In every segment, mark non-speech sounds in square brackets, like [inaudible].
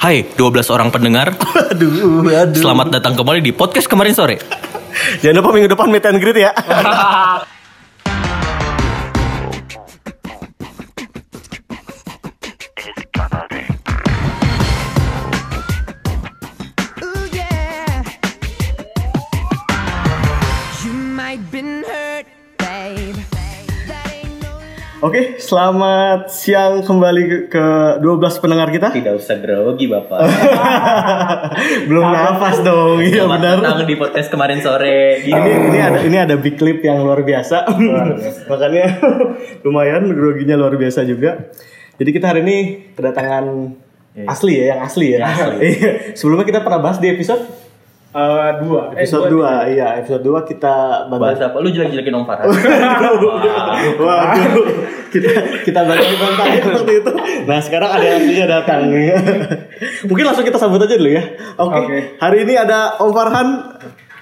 Hai 12 orang pendengar Aduh, aduh. Selamat datang kembali di podcast kemarin sore Jangan lupa minggu depan meet and greet ya. [laughs] selamat siang kembali ke, ke 12 pendengar kita. Tidak usah grogi bapak [laughs] Belum nafas dong. Iya benar. datang di podcast kemarin sore Ini ini ada ini ada big clip yang luar biasa. [laughs] Makanya [laughs] lumayan groginya luar biasa juga. Jadi kita hari ini kedatangan asli ya, yang asli ya. Iya. Sebelumnya kita pernah bahas di episode Eh, dua. Eh, episode 2. Iya, episode 2 kita Bahas apa? Lu jelek-jelekin Om Farhan [laughs] Waduh, kita kita bantu bantah ya waktu itu. Nah sekarang ada yang datang. Mungkin langsung kita sambut aja dulu ya. Oke. Hari ini ada Om Farhan.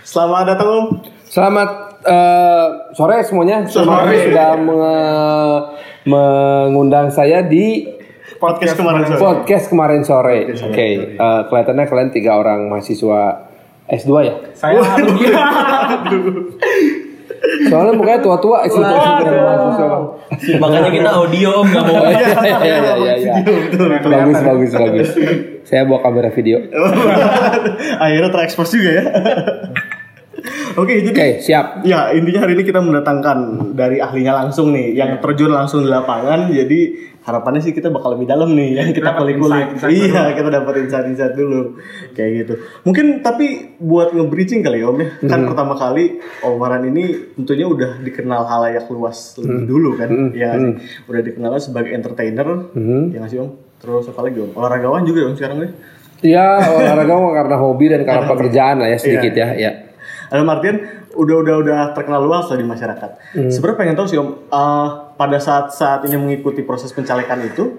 Selamat datang Om. Selamat eh, sore semuanya. Terima Sore. kasih sudah menge- mengundang saya di Podcast kemarin sore. podcast kemarin sore. Oke, kelihatannya kalian tiga orang mahasiswa S2 ya. Saya dia. Soalnya mukanya tua-tua S2 mahasiswa. Makanya kita audio Om Gak mau [laughs] Iya, iya, iya, iya, iya. Bagus, bagus, bagus. Saya bawa kamera video. [laughs] Akhirnya terekspos juga ya. Oke, jadi Oke, siap. Ya intinya hari ini kita mendatangkan dari ahlinya langsung nih, yang terjun langsung di lapangan. Jadi harapannya sih kita bakal lebih dalam nih, yang kita kulik-kulik. insight-insight Iya, kita dapat insight-insight dulu, kayak gitu. Mungkin tapi buat nge-bridging kali ya Om ya, kan pertama kali Om Farhan ini tentunya udah dikenal halayak luas lebih dulu kan, ya nggak sih? udah dikenal sebagai entertainer, ya nggak sih Om. Terus apa lagi Om? Olahragawan juga Om sekarang nih. Ya, olahraga mah [laughs] karena hobi dan karena pekerjaan lah ya sedikit ya. Ya. Dalam artian udah udah udah terkenal luas lah di masyarakat. Sebenarnya pengen tahu sih om, eh, pada saat saat ini mengikuti proses pencalekan itu,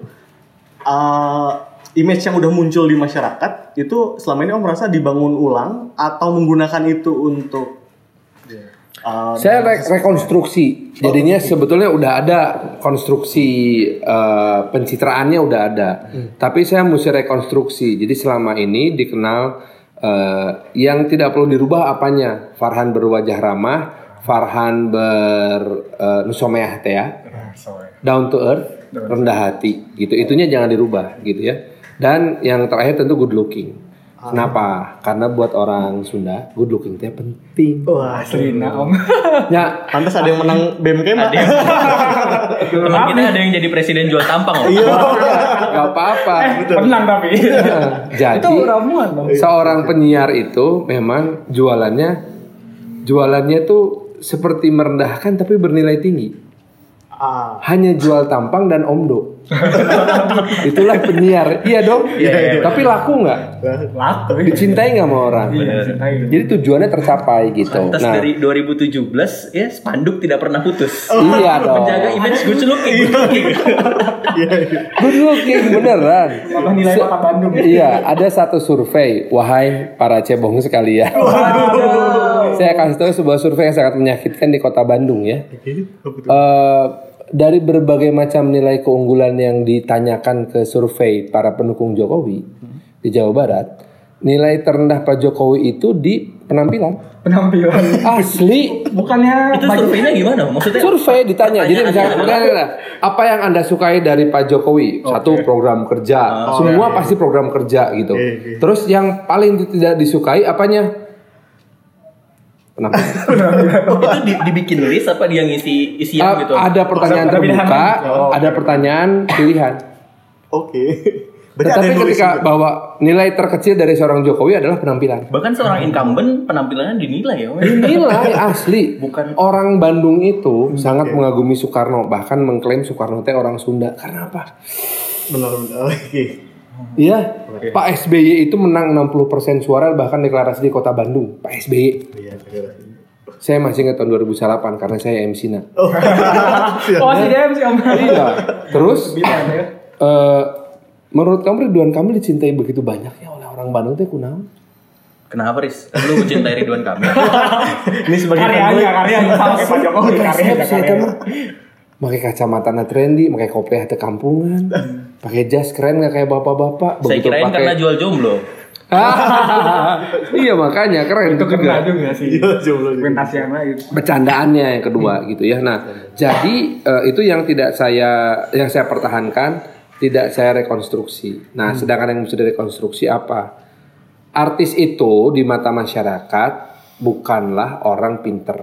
eh, image yang udah muncul di masyarakat itu selama ini om merasa dibangun ulang atau menggunakan itu untuk eh, Saya re- rekonstruksi. Jadinya sebetulnya udah ada konstruksi eh, pencitraannya udah ada. Tapi saya mesti rekonstruksi. Jadi selama ini dikenal eh, yang tidak perlu dirubah apanya. Farhan berwajah ramah, Farhan ber eh, nusomeah teh ya. Down to earth, rendah hati gitu. Itunya jangan dirubah gitu ya. Dan yang terakhir tentu good looking. Kenapa? Karena buat orang Sunda, good looking itu penting. Wah, Asli nah om. Ya, pantas ada yang menang [laughs] BMK mbak? Teman kita ada yang jadi presiden jual tampang Om Iya. Gak apa-apa. Menang tapi. Jadi Itu ramuan dong. seorang penyiar itu memang jualannya jualannya tuh seperti merendahkan tapi bernilai tinggi. Ah, Hanya jual tampang dan omdo. [laughs] Itulah penyiar. Iya dong. Tapi laku nggak? Laku. Dicintai nggak sama orang? Iya. Jadi tujuannya tercapai gitu. Terus Nah, dari 2017 ya spanduk tidak pernah putus iya [laughs] dong. Menjaga image good looking, good looking. Good looking beneran. Tambah nilai Se- kota Bandung. Iya, ada satu survei. Wahai para cebong sekalian. Saya kasih tahu sebuah survei yang sangat menyakitkan di kota Bandung ya. Eh, dari berbagai macam nilai keunggulan yang ditanyakan ke survei para pendukung Jokowi di Jawa Barat, nilai terendah Pak Jokowi itu di penampilan. Penampilan. [laughs] Asli. Bukannya Itu surveinya gimana? Maksudnya Survei ditanya, jadi misalnya apa yang anda sukai dari Pak Jokowi? Satu program kerja, semua pasti program kerja gitu. Terus yang paling tidak disukai apanya? Penampilan. [laughs] itu di, dibikin list apa dia ngisi isian Ah, gitu? Ada pertanyaan pilihan terbuka? Oh, ada pertanyaan pilihan. Oke. [laughs] Berarti ada Tetapi ketika juga. bahwa nilai terkecil dari seorang Jokowi adalah penampilan. Bahkan seorang incumbent penampilannya dinilai ya. Om. Nilai [laughs] asli. Bukan- orang Bandung itu sangat mengagumi Soekarno, bahkan mengklaim Soekarno teh orang Sunda. Karena apa? benar-benar oke. Iya, Pak SBY itu menang 60% suara bahkan deklarasi di kota Bandung. Pak SBY. Iya, benar. Saya masih ingat tahun 2008 karena saya MC na. Oh si DM sih om. Iya. Terus Bilang ya. eh, menurut kamu Ridwan Kamil dicintai begitu banyaknya oleh orang Bandung teh kunaon? Kenapa Riz? Lu mencintai Ridwan Kamil? [laughs] Ini sebagai Karyanya, karyanya sama kayak Pak Jokowi. Karyanya, Saya karyanya. mah pakai kacamata na trendy, pakai kopiah teh kampungan. [laughs] pakai jas keren nggak kayak bapak-bapak. Saya Begitu kirain pakai- karena jual jomblo. [laughs] iya makanya keren Itu juga. kena juga sih. Iya, jomblo. Pentas yang lain. bercandaannya yang kedua gitu ya. Nah, jadi eh, itu yang tidak saya yang saya pertahankan, tidak saya rekonstruksi. Nah, sedangkan yang sudah rekonstruksi apa? Artis itu di mata masyarakat bukanlah orang pinter,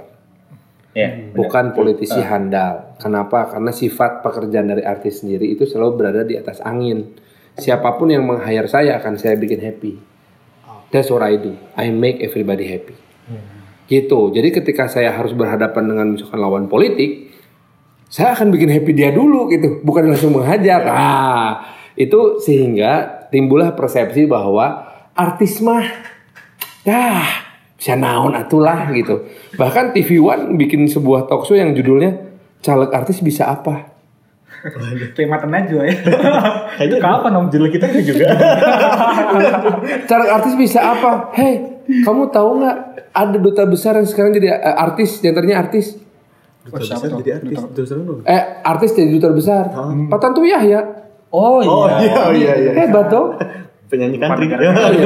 Ya, benar. bukan politisi handal. Kenapa? Karena sifat pekerjaan dari artis sendiri itu selalu berada di atas angin. Siapa pun yang meng-hire saya akan saya bikin happy. That's what I do. I make everybody happy. Gitu. Jadi ketika saya harus berhadapan dengan misalkan lawan politik, saya akan bikin happy dia dulu gitu, bukan langsung menghajar. Nah, itu sehingga timbullah persepsi bahwa artis mah ya bisa naon atulah gitu. Bahkan TV One bikin sebuah talk show yang judulnya caleg artis bisa apa? Kayak mata najwa ya. [laughs] Itu kapan om? Judul kita juga. [laughs] Caleg artis bisa apa? Hei, kamu tahu nggak ada duta besar yang sekarang jadi eh, artis, yang tadinya artis. Duta besar jadi artis. Duta besar. Eh, artis jadi duta besar. Pak Tantu Yahya. Oh iya. Oh iya iya iya. Hebat dong. [laughs] Penyanyi country.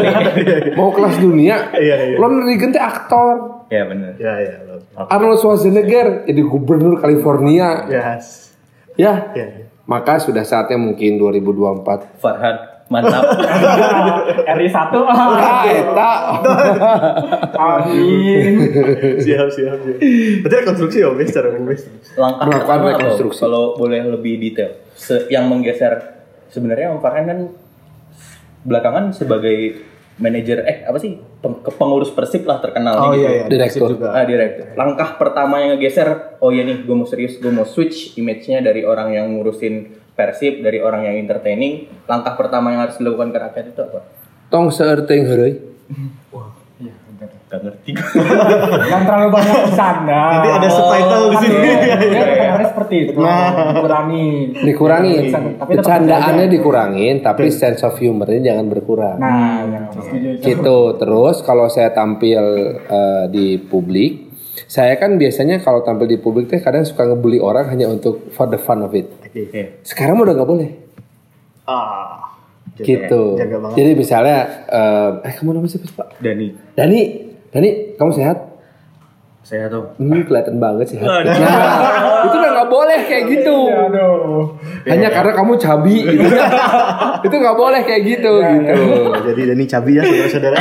[laughs] Mau kelas dunia. Iya, iya. Ronald Reagan teh aktor. Ya benar. Iya iya. Arnold Schwarzenegger jadi gubernur California. Yes. Ya. Iya. iya. Maka sudah saatnya mungkin 2024. Farhan mantap. [laughs] RI 1 [laughs] Ah, eta. Amin. Siap siap siap. Berarti rekonstruksi ya, Bes, secara Bes. Langkah Melakukan pertama rekonstruksi. Kalau boleh lebih detail. Se- yang menggeser sebenarnya Om Farhan kan belakangan sebagai manajer eh apa sih Peng- pengurus persib lah terkenal Oh gitu. iya iya. Direktur. juga. Ah, direktur. Langkah pertama yang ngegeser, oh iya nih, gue mau serius, gue mau switch image-nya dari orang yang ngurusin persib, dari orang yang entertaining. Langkah pertama yang harus dilakukan ke rakyat itu apa? Tong seerteng heureuy. [laughs] [laughs] Gak ngerti. Jangan terlalu banyak bercanda. Nanti ada subtitle di sini. Ya, kadang-kadang seperti itu. Dikurangi. Dikurangi. Tapi Bercandaannya dikurangin, tapi sense of humornya jangan berkurang. Nah, itu. gitu terus kalau saya tampil eh, di publik saya kan biasanya kalau tampil di publik teh kadang suka ngebully orang hanya untuk for the fun of it Oke. sekarang udah nggak boleh Ah. Jaga- gitu Jaga banget. jadi misalnya eh, eh kamu namanya siapa sih, pak Dani, Dani Dani kamu sehat saya tuh. hmm, kelihatan banget sehat nah itu udah nggak boleh kayak gitu Aduh. hanya karena kamu cabi gitu [laughs] itu nggak boleh kayak gitu gitu Jadi Dani cabi ya saudara-saudara.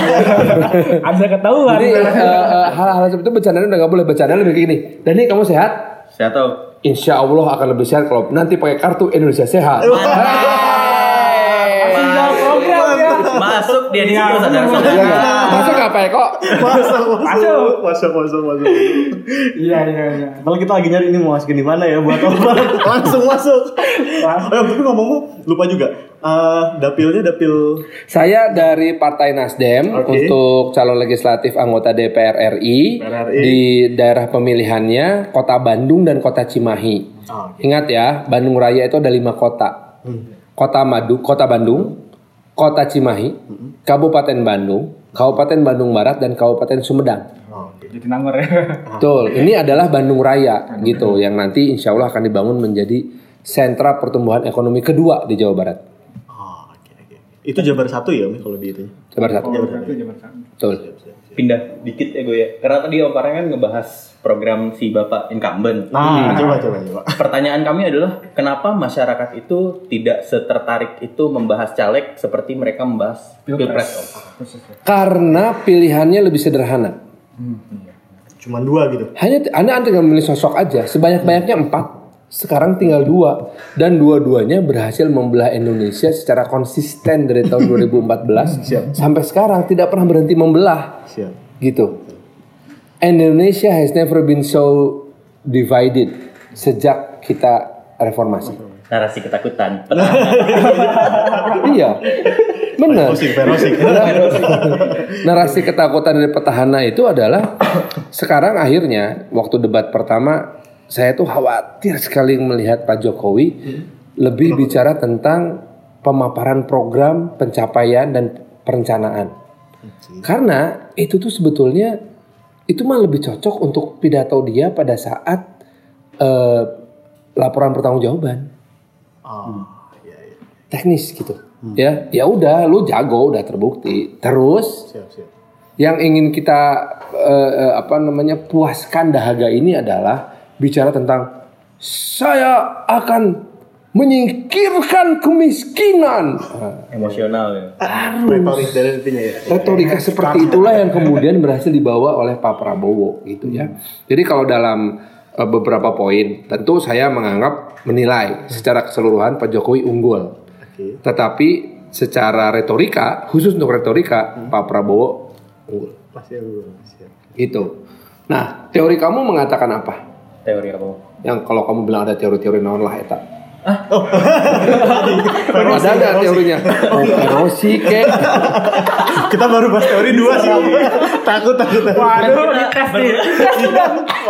[laughs] Ada ketahuan. Jadi eh, eh, hal-hal seperti itu bercandaan udah nggak boleh bercandaan lebih kayak gini. Dani kamu sehat? Saya tuh. Insya Allah akan lebih sehat kalau nanti pakai kartu Indonesia Sehat. Ya. Masuk dia di situ Iya, saudara-saudara. nggak? Masuk nggak Pak Eko? Masuk, masuk, masuk, masuk, masuk. Iya, iya, iya. Kalau kita lagi nyari ini mau masukin di mana ya buat apa? [laughs] Langsung masuk. Oh, ya, tapi ngomong lupa juga. Eh, dapilnya dapil Saya dari Partai Nasdem Oke. untuk calon legislatif anggota DPR RI, DPR RI. di daerah pemilihannya Kota Bandung dan Kota Cimahi. Oh, oke. Ingat ya, Bandung Raya itu ada lima kota. Kota Madu, Kota Bandung, Kota Cimahi, Kabupaten Bandung, Kabupaten Bandung Barat dan Kabupaten Sumedang. Oh, oke. Jadi nangor ya. [laughs] Betul, ini adalah Bandung Raya gitu yang nanti insya Allah akan dibangun menjadi sentra pertumbuhan ekonomi kedua di Jawa Barat. Itu Jabar satu ya, Mi, kalau di itu. Jawa Barat satu. Itu jaman sekarang. Betul. Pindah dikit ya gue ya. Karena tadi Om Farhan kan ngebahas program si Bapak incumbent. Nah, coba, coba, coba. [laughs] Pertanyaan kami adalah kenapa masyarakat itu tidak setertarik itu membahas caleg seperti mereka membahas pilpres? Om? Karena pilihannya lebih sederhana. Cuman dua gitu. Hanya Anda tinggal memilih sosok aja, sebanyak-banyaknya empat. Sekarang tinggal dua dan dua-duanya berhasil membelah Indonesia secara konsisten dari tahun [laughs] 2014 sampai sekarang tidak pernah berhenti membelah. Siap. gitu. Indonesia has never been so divided sejak kita reformasi. Narasi ketakutan. [laughs] iya, benar. Narasi ketakutan dari petahana itu adalah [coughs] sekarang akhirnya waktu debat pertama saya tuh khawatir sekali melihat Pak Jokowi lebih bicara tentang pemaparan program, pencapaian dan perencanaan. Karena itu tuh sebetulnya itu mah lebih cocok untuk pidato dia pada saat eh, laporan pertanggungjawaban. Oh, iya, iya. teknis gitu. Ya, ya udah lu jago udah terbukti. Terus Siap, siap. yang ingin kita eh, apa namanya puaskan dahaga ini adalah bicara tentang saya akan menyingkirkan kemiskinan. Nah, Emosional ya. Retoris dari intinya ya. retorika seperti itulah yang kemudian berhasil dibawa oleh Pak Prabowo gitu ya. Jadi kalau dalam eh, beberapa poin tentu saya menganggap menilai secara keseluruhan Pak Jokowi unggul. Oke. Tetapi secara retorika khusus untuk retorika Pak Prabowo unggul aku siap. gitu. Nah, teori kamu mengatakan apa? Teori apa? Yang kalau kamu bilang ada teori-teori non lah eta. Ada ada teorinya. Oh, erosi kek. Kita baru bahas teori dua sih. takut takut. takut. Waduh, dites nih. Udah.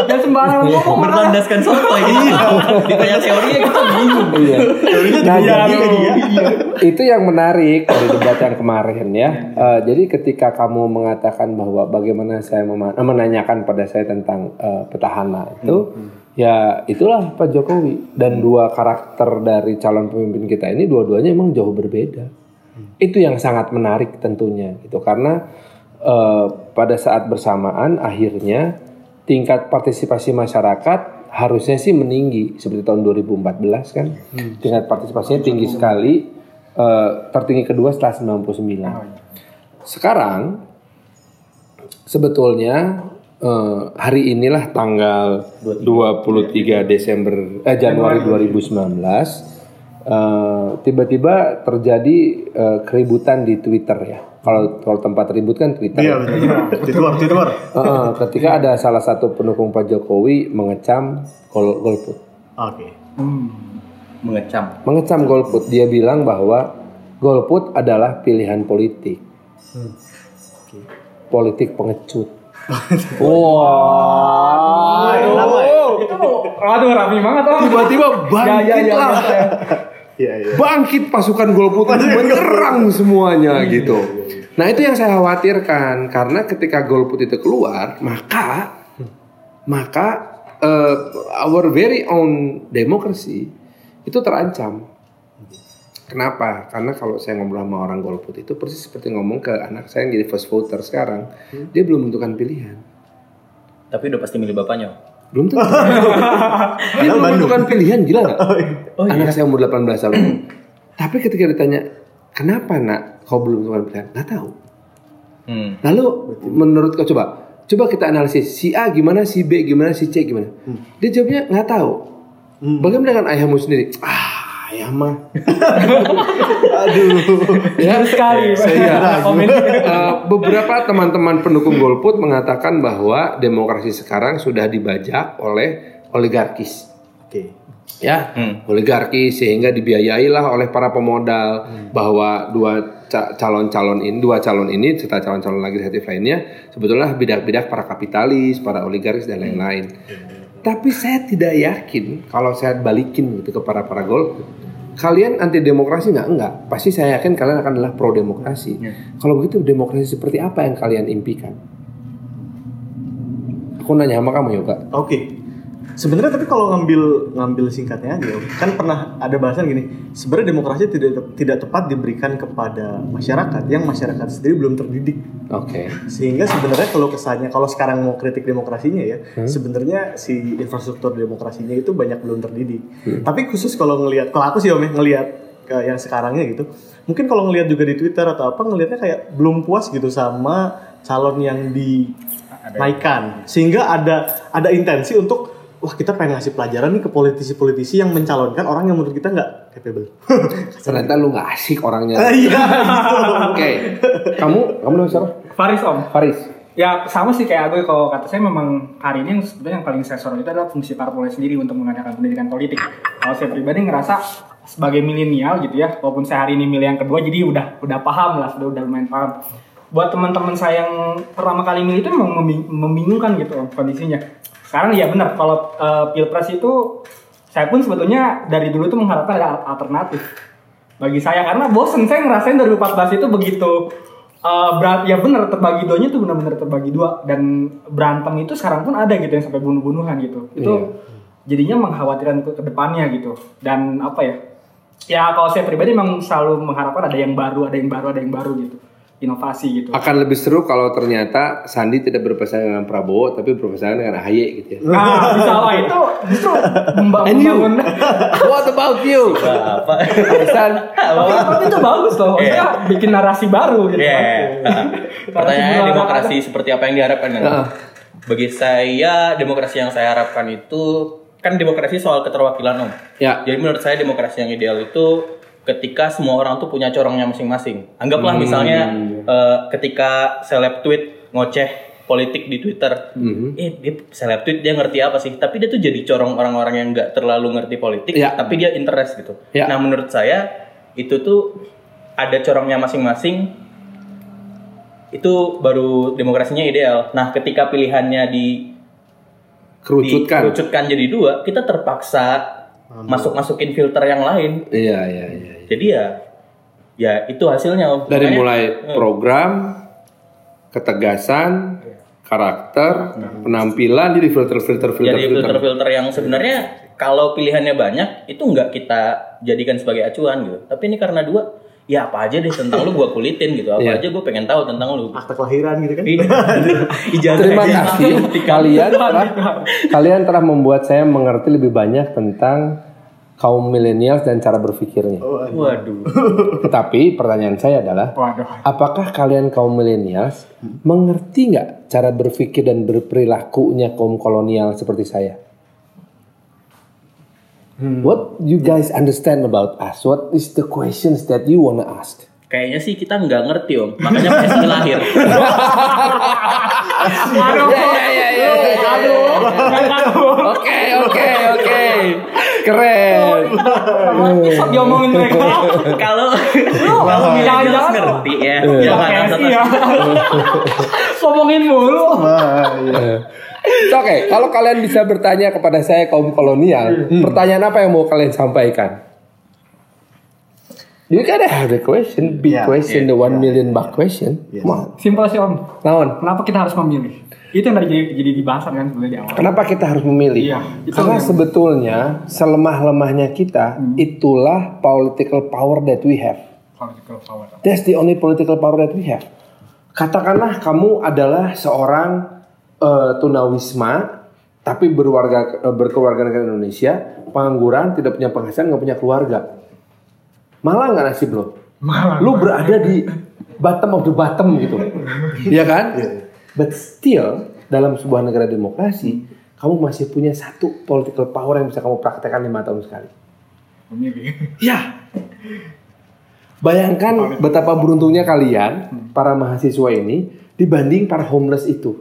Jangan sembarangan ngomong. Berlandaskan soto ini. Ditanya teorinya kita bingung. Iya. Teorinya Nah, juga jadi dia. itu yang menarik dari debat yang kemarin ya. Eh, jadi ketika kamu mengatakan bahwa bagaimana saya menanyakan pada saya tentang eh, petahana itu, ya itulah Pak Jokowi. Dan dua karakter dari calon pemimpin kita ini dua-duanya emang jauh berbeda. Itu yang sangat menarik tentunya gitu. Karena eh, pada saat bersamaan akhirnya tingkat partisipasi masyarakat harusnya sih meninggi seperti tahun 2014 kan? Tingkat partisipasinya tinggi sekali eh, tertinggi kedua setelah 99 sekarang sebetulnya eh, hari inilah tanggal 23 Desember eh Januari 2019 eh, tiba-tiba terjadi eh, keributan di Twitter ya kalau kalau tempat ribut kan Twitter Iya benar. [laughs] Twitter, Twitter. Heeh, ketika ada salah satu pendukung Pak Jokowi mengecam gol golput. Oke. Mengecam. Mengecam golput, dia bilang bahwa golput adalah pilihan politik. Politik pengecut. Wah. Ya? Aduh rapi banget om. Tiba-tiba Ya, ya, ya, bangkitlah. ya. Iya iya. Bangkit pasukan golput itu menyerang semuanya gitu. Nah itu yang saya khawatirkan karena ketika golput itu keluar maka maka eh, our very own democracy itu terancam. Kenapa? Karena kalau saya ngobrol sama orang golput itu persis seperti ngomong ke anak saya yang jadi first voter sekarang, dia belum menentukan pilihan. Tapi udah pasti milih bapaknya. Belum tentu. [laughs] dia belum menentukan pilihan, gila nggak? Anak saya umur 18 tahun. Tapi ketika ditanya, kenapa nak kau belum menentukan pilihan? Nggak tahu. Hmm. Lalu menurut kau coba, coba kita analisis si A gimana, si B gimana, si C gimana. Dia jawabnya nggak tahu. Bagaimana dengan ayahmu sendiri? Ah, ayah mah. [laughs] ya Sekali. Saya. [laughs] Eh, beberapa teman-teman pendukung golput mengatakan bahwa demokrasi sekarang sudah dibajak oleh oligarkis Oke. ya Hmm. oligarki sehingga dibiayailah oleh para pemodal bahwa dua ca- calon-calon ini dua calon ini serta calon-calon legislatif lainnya sebetulnya bidak-bidak para kapitalis para oligarkis dan lain-lain tapi saya tidak yakin kalau saya balikin gitu ke para para golput kalian anti demokrasi nggak. Enggak pasti saya yakin kalian akan adalah pro demokrasi kalau begitu demokrasi seperti apa yang kalian impikan? Aku nanya sama kamu Yoga. Oke. Sebenarnya tapi kalau ngambil ngambil singkatnya aja, kan pernah ada bahasan gini. Sebenarnya demokrasi tidak tidak tepat diberikan kepada masyarakat yang masyarakat sendiri belum terdidik. oke Sehingga sebenarnya kalau kesannya kalau sekarang mau kritik demokrasinya ya, sebenarnya si infrastruktur demokrasinya itu banyak belum terdidik. Tapi khusus kalau ngelihat kalau aku sih Om ya ngelihat ke yang sekarangnya gitu. Mungkin kalau ngelihat juga di Twitter atau apa ngelihatnya kayak belum puas gitu sama calon yang dinaikkan. Sehingga ada ada intensi untuk wah kita pengen ngasih pelajaran nih ke politisi-politisi yang mencalonkan orang yang menurut kita nggak capable. [laughs] ternyata lu nggak asik orangnya Iya. Oke, kamu kamu namanya siapa? Faris om. Faris. Ya sama sih kayak gue kalau kata saya memang hari ini yang sebetulnya yang paling saya sorot itu adalah fungsi parpol sendiri untuk mengadakan pendidikan politik. Kalau saya pribadi ngerasa sebagai milenial gitu ya, walaupun saya hari ini milih yang kedua jadi udah udah paham lah, sudah udah lumayan paham. Buat teman-teman saya yang pertama kali milih itu memang membing- membingungkan gitu kondisinya. Sekarang ya benar kalau eh, pilpres itu saya pun sebetulnya dari dulu tuh mengharapkan ada alternatif bagi saya karena bosen saya ngerasain 2014 itu begitu uh, berat ya benar terbagi duanya tuh benar-benar terbagi dua dan berantem itu sekarang pun ada gitu yang sampai bunuh-bunuhan gitu itu Iya. jadinya mengkhawatirkan ke, ke depannya gitu dan apa ya Ya kalau saya pribadi memang selalu mengharapkan ada yang baru, ada yang baru, ada yang baru gitu. Inovasi gitu. Akan lebih seru kalau ternyata Sandi tidak berpasangan dengan Prabowo tapi berpasangan dengan AHY gitu ya. Nah, bisa lah itu justru memba- And you? membangun. What about you? Apa? San, tapi, tapi itu bagus loh. Maksudnya bikin narasi baru gitu. Iya. kan. Pertanyaannya demokrasi seperti apa yang diharapkan? kan? Heeh. Bagi saya demokrasi yang saya harapkan itu kan demokrasi soal keterwakilan om. Ya. Jadi menurut saya demokrasi yang ideal itu ketika semua orang tuh punya corongnya masing-masing. Anggaplah Hmm. misalnya eh, ketika seleb tweet ngoceh politik di Twitter, Hmm. eh dia seleb tweet dia ngerti apa sih? Tapi dia tuh jadi corong orang-orang yang nggak terlalu ngerti politik, Ya. tapi dia interest gitu. Ya. Nah menurut saya itu tuh ada corongnya masing-masing itu baru demokrasinya ideal. Nah, ketika pilihannya di kerucutkan. dikerucutkan jadi dua, kita terpaksa masuk-masukin filter yang lain. Iya, iya, iya. Jadi ya ya itu hasilnya Om. Dari Makanya- mulai program, ketegasan, karakter, penampilan jadi filter-filter jadi filter-filter. yang sebenarnya kalau pilihannya banyak itu nggak kita jadikan sebagai acuan gitu. Tapi ini karena dua, ya apa aja deh tentang lu gua kulitin gitu. Apa Iya. aja gue pengen tahu tentang lu. Akte kelahiran gitu kan. Iya. [laughs] Ijazah Terima kasih kalian telah kalian telah membuat saya mengerti lebih banyak tentang kaum milenial dan cara berpikirnya. Waduh. [laughs] Tetapi pertanyaan saya adalah Waduh. Apakah kalian kaum milenials mengerti nggak cara berpikir dan berperilakunya kaum kolonial seperti saya? What you guys understand about us? What is the questions that you wanna ask? Kayaknya sih kita nggak ngerti om, makanya PSI lahir. [laughs] Aduh. Ya, ya, ya, ya. Aduh. Aduh. Oke oke oke, keren. Bisa diomongin mereka. Kalau kalau milenial ngerti ya, Iya. ya. Ngomongin mulu. Iya. Oke, kalau kalian bisa bertanya kepada saya kaum kolonial, pertanyaan apa yang mau kalian sampaikan? You can have the question, big Yeah, question, the one million buck question. On, Simpel sih om. naon? Kenapa kita harus memilih? Itu yang tadi jadi, jadi dibahasan kan sebenarnya di awal. Kenapa kita harus memilih? Iya, itu Karena yang- sebetulnya selemah-lemahnya kita itulah political power that we have. Political power. That's the only political power that we have. Katakanlah kamu adalah seorang eh, tunawisma tapi berwarga eh, berkeluarga negara Indonesia, pengangguran, tidak punya penghasilan, nggak punya keluarga. Malah nggak nasib lo. Lu berada di bottom of the bottom gitu. [laughs] Iya kan? But still dalam sebuah negara demokrasi, kamu masih punya satu political power yang bisa kamu praktekkan lima tahun sekali. Ya. Bayangkan betapa beruntungnya kalian para mahasiswa ini dibanding para homeless itu.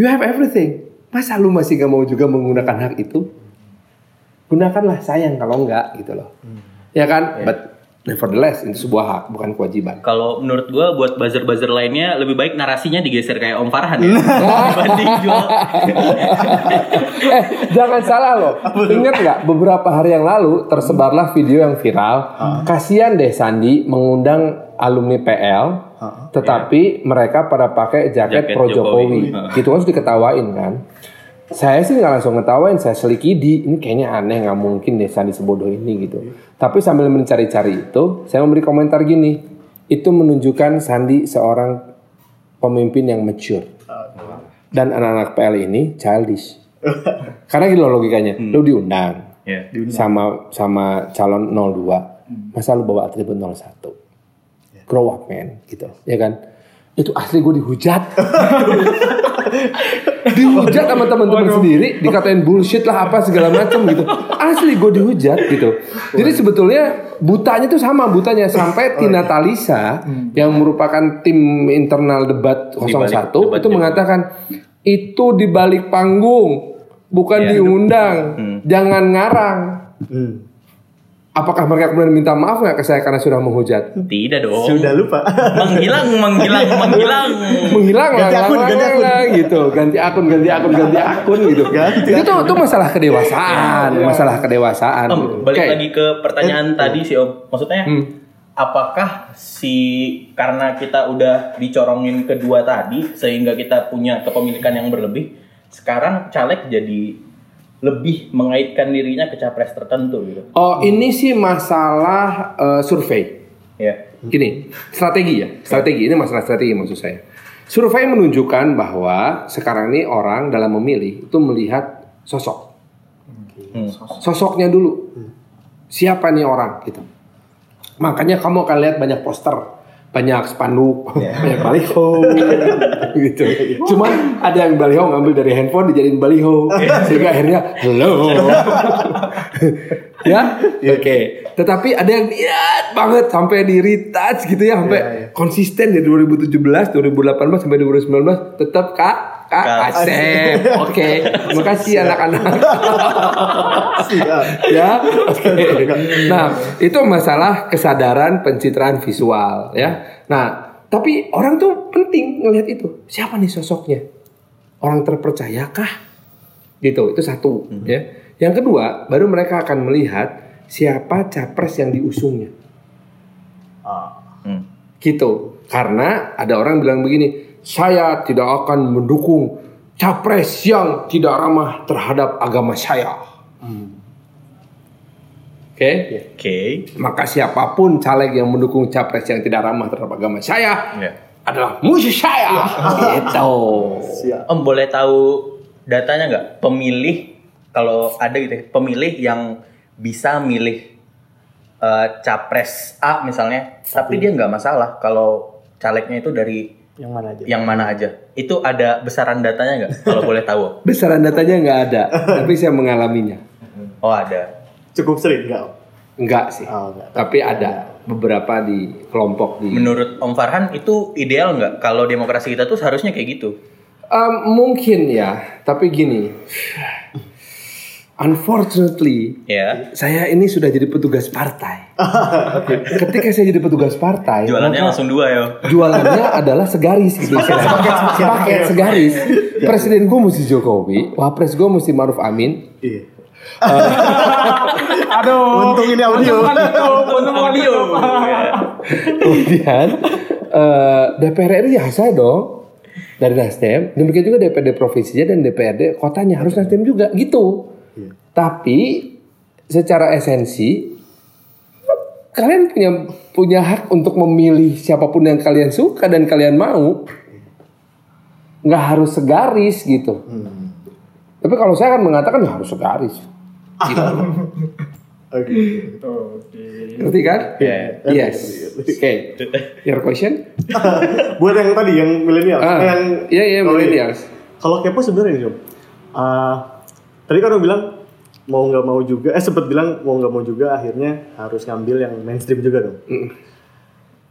You have everything. Masa lu masih gak mau juga menggunakan hak itu? Gunakanlah sayang kalau enggak gitu loh. Ya kan? But nevertheless itu sebuah hak bukan kewajiban. Kalau menurut gua buat buzzer-buzzer lainnya lebih baik narasinya digeser kayak Om Farhan ya. Dibanding jual. [laughs] eh jangan salah loh. Ingat nggak beberapa hari yang lalu tersebarlah video yang viral. Kasihan deh Sandi mengundang alumni PL, tetapi mereka pada pakai jaket, Jaket pro Jokowi. Jokowi. Heeh. Gitu kan harus diketawain kan. Saya sih nggak langsung ngetawain, saya selikidi. Ini kayaknya aneh, nggak mungkin deh Sandi sebodoh ini gitu. Tapi sambil mencari-cari itu, saya memberi komentar gini. Itu menunjukkan Sandi seorang pemimpin yang mature. Dan anak-anak PL ini childish. [laughs] Karena gitu loh logikanya. Lu diundang Ya. sama sama calon 02. Masa lu bawa atribut 01? Grow up man gitu. Ya kan? Itu asli gue dihujat. [laughs] [laughs] dihujat sama teman-teman sendiri, dikatain bullshit lah apa segala macam gitu. Asli gue dihujat gitu. Jadi sebetulnya butanya tuh sama butanya sampai Tina Talisa yang merupakan tim internal debat 01 balik debat itu mengatakan itu di balik panggung bukan Iya. diundang. Hmm. Jangan ngarang. Hmm. Apakah mereka kemudian minta maaf nggak ke saya karena sudah menghujat? Tidak dong. Sudah lupa. Menghilang, menghilang, [laughs] menghilang. Menghilang lah, Ganti akun, lang, ganti akun. lang, gitu. Ganti akun, ganti akun, ganti akun gitu. Ganti itu tuh, itu masalah kedewasaan, masalah kedewasaan. Om, gitu. balik Oke. lagi ke pertanyaan tadi sih Om. Maksudnya Hmm. apakah si karena kita udah dicorongin kedua tadi sehingga kita punya kepemilikan yang berlebih, sekarang caleg jadi lebih mengaitkan dirinya ke capres tertentu gitu. Oh, ini sih masalah eh, survei. Ya. Gini, strategi ya, strategi ini masalah strategi maksud saya. Survei menunjukkan bahwa sekarang ini orang dalam memilih itu melihat sosok, Hmm. sosoknya dulu. Siapa nih orang gitu. Makanya kamu akan lihat banyak poster, banyak spanduk, [laughs] banyak baliho, [laughs] gitu. Cuman ada yang baliho ngambil dari handphone dijadiin baliho, [laughs] sehingga akhirnya hello. [laughs] ya, oke. Tetapi ada yang niat banget sampai di retouch gitu ya, sampai konsisten dari 2017, 2018 sampai 2019 tetap kak kak. Asep. [laughs] Oke, makasih anak-anak. [laughs] ya, oke. Nah, itu masalah kesadaran pencitraan visual ya. Nah, tapi orang tuh penting ngelihat itu. Siapa nih sosoknya? Orang terpercayakah? Gitu, itu satu ya. Yang kedua, baru mereka akan melihat siapa capres yang diusungnya. Hmm. Gitu. Karena ada orang bilang begini, saya tidak akan mendukung capres yang tidak ramah terhadap agama saya. Oke, Oke. maka siapa pun caleg yang mendukung capres yang tidak ramah terhadap agama saya Ya. adalah musuh saya. gitu. Om boleh tahu datanya nggak? Pemilih kalau ada gitu, ya, pemilih yang bisa milih eh, capres A misalnya, tapi dia nggak masalah kalau calegnya itu dari Yang mana aja? yang mana aja. Itu ada besaran datanya nggak? Kalau boleh tahu. [laughs] Besaran datanya nggak ada, tapi saya mengalaminya. Oh ada. Cukup sering nggak? Om? Enggak sih, Oh, enggak. tapi ada beberapa di kelompok di. Menurut Om Farhan itu ideal nggak? Kalau demokrasi kita tuh seharusnya kayak gitu. Um, mungkin ya, tapi gini. Unfortunately, Ya. saya ini sudah jadi petugas partai. [laughs] Ketika saya jadi petugas partai, Jualannya maka langsung dua ya. jualannya [laughs] adalah segaris gitu. Paket segaris. Presiden gue mesti Jokowi, wapres gue mesti Maruf Amin. Iya. [laughs] Aduh. Untung ini audio. Untung itu. Kemudian eh, DPR RI ya saya dong dari Nasdem. Demikian juga DPRD provinsinya dan DPRD kotanya harus Nasdem juga gitu. Tapi secara esensi kalian punya punya hak untuk memilih siapa pun yang kalian suka dan kalian mau. Nggak harus segaris gitu. Tapi kalau saya kan mengatakan ya harus segaris. Gitu. [laughs] Oke. Oke. Ngerti kan? Iya. Yes. Oke. Your question? [laughs] Buat yang tadi yang milenial, Ah, yang iya iya millennials. Kalau kepo sebenarnya ini, Om. Tadi kan udah bilang mau nggak mau juga, eh sempet bilang mau nggak mau juga akhirnya harus ngambil yang mainstream juga dong.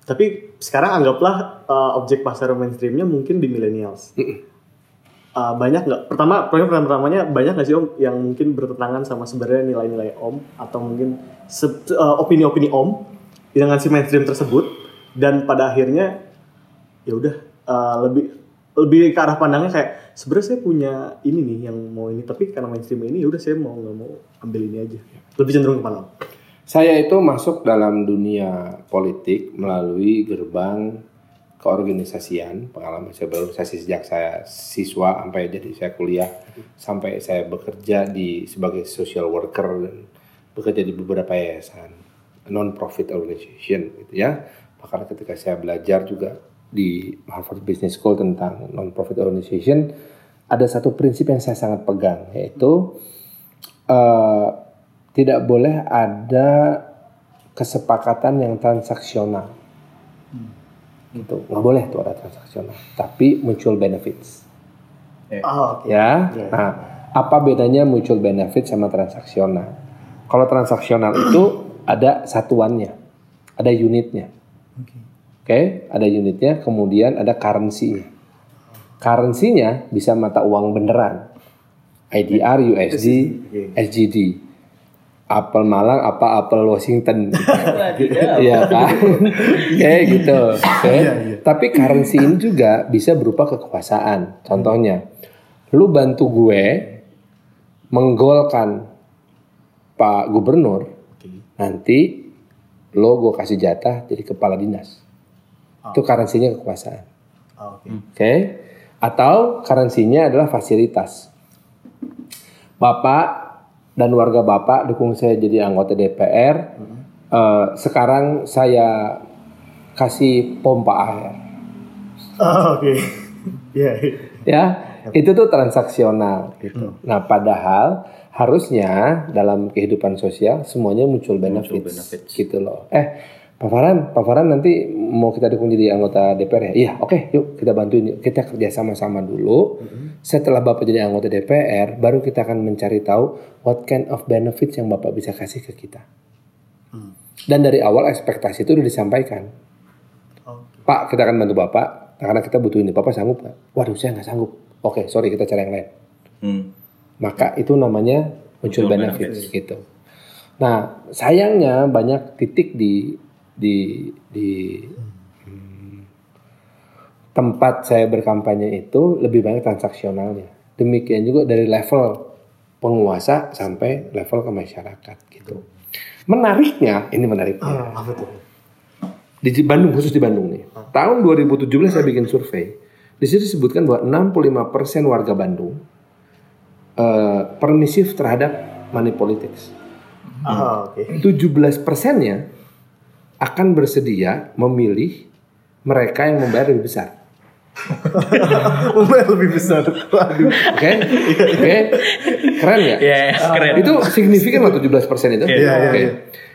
Tapi sekarang anggaplah ah, objek pasar mainstreamnya mungkin di millennials. Ah, banyak nggak? Pertama, pertanyaan pertamanya banyak nggak sih om yang mungkin bertentangan sama sebenarnya nilai-nilai om atau mungkin ah, opini-opini om dengan si mainstream tersebut dan pada akhirnya ya udah ah, lebih lebih ke arah pandangnya kayak sebenarnya saya punya ini nih yang mau ini tapi karena mainstream ini ya udah saya mau nggak mau ambil ini aja lebih cenderung ke mana om? Saya itu masuk dalam dunia politik melalui gerbang keorganisasian. Pengalaman saya berorganisasi sejak saya siswa sampai jadi saya kuliah sampai saya bekerja di sebagai social worker dan bekerja di beberapa yayasan non profit organization gitu ya. Bahkan ketika saya belajar juga di Harvard Business School tentang non profit organization ada satu prinsip yang saya sangat pegang yaitu eh, tidak boleh ada kesepakatan yang transaksional. Gitu. Nggak boleh tuh ada transaksional tapi mutual benefits. Ah, oke. ya? Nah apa bedanya mutual benefit sama transaksional? Kalau transaksional itu ada satuannya ada unitnya oke ada unitnya kemudian ada currency-nya. Currency-nya bisa mata uang beneran. IDR USD SGD apel Malang apa apel Washington? [laughs] Iya kan? Kayak gitu. Oke. Tapi currency ini juga bisa berupa kekuasaan. Contohnya lu bantu gue menggolkan Pak Gubernur nanti lo gue kasih jatah jadi kepala dinas itu currency-nya kekuasaan Ah, oke. Oke. Atau currency-nya adalah fasilitas. Bapak dan warga Bapak dukung saya jadi anggota DPR. Eh, sekarang saya kasih pompa air. Oh, oke. [laughs] Iya. iya. Ya, itu tuh transaksional gitu. Nah, padahal harusnya dalam kehidupan sosial semuanya muncul benefits, benefits. gitu loh. Eh, Pak Farhan, Pak Farhan nanti mau kita dukung jadi anggota DPR ya? Iya, oke, yuk kita bantuin, yuk. kita kerja sama-sama dulu. Setelah Bapak jadi anggota DPR, baru kita akan mencari tahu what kind of benefits yang Bapak bisa kasih ke kita. Dan dari awal ekspektasi itu udah disampaikan. Oke. Pak, kita akan bantu Bapak karena kita butuh ini. Bapak sanggup nggak? Waduh, saya nggak sanggup. Oke, sorry kita cari yang lain. Hmm. Maka itu namanya muncul Muncul benefits gitu. Nah, sayangnya banyak titik di di di hmm, tempat saya berkampanye itu lebih banyak transaksionalnya. Demikian juga dari level penguasa sampai level ke masyarakat gitu. Menariknya, ini menariknya Ah, apa tuh? di Bandung khusus di Bandung nih. Tahun 2017 saya bikin survei. Di situ disebutkan bahwa 65% warga Bandung eh, permisif terhadap money politics. Ah, oke. 17 persennya akan bersedia memilih mereka yang membayar lebih besar. [laughs] Umur lebih besar. Waduh. Oke? Oke? Keren ya? Iya, keren. Itu signifikan loh 17 persen itu. Iya, iya, Oke. iya.